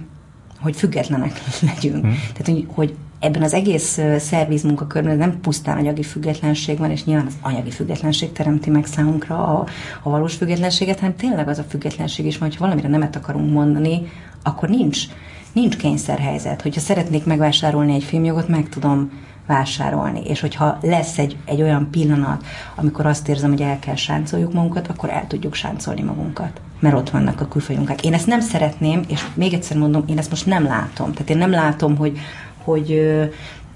hogy függetlenek legyünk. Hmm. Tehát, hogy, hogy ebben az egész szerviz munkakörben nem pusztán anyagi függetlenség van, és nyilván az anyagi függetlenség teremti meg számunkra a, a valós függetlenséget, hanem tényleg az a függetlenség is, hogy valamire nemet akarunk mondani, akkor nincs, nincs kényszerhelyzet. Hogyha szeretnék megvásárolni egy filmjogot, meg tudom vásárolni. És hogyha lesz egy, egy olyan pillanat, amikor azt érzem, hogy el kell sáncoljuk magunkat, akkor el tudjuk sáncolni magunkat. Mert ott vannak a külföldi. Én ezt nem szeretném, és még egyszer mondom, én ezt most nem látom. Tehát én nem látom, hogy hogy ö,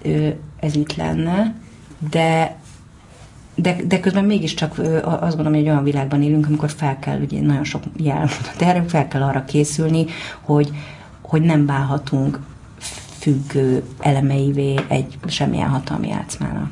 ö, ez itt lenne, de de, de közben mégiscsak azt gondolom, hogy egy olyan világban élünk, amikor fel kell, ugye nagyon sok jel erre fel kell arra készülni, hogy, hogy nem válhatunk függő elemeivé egy semmilyen hatalmi játszmának.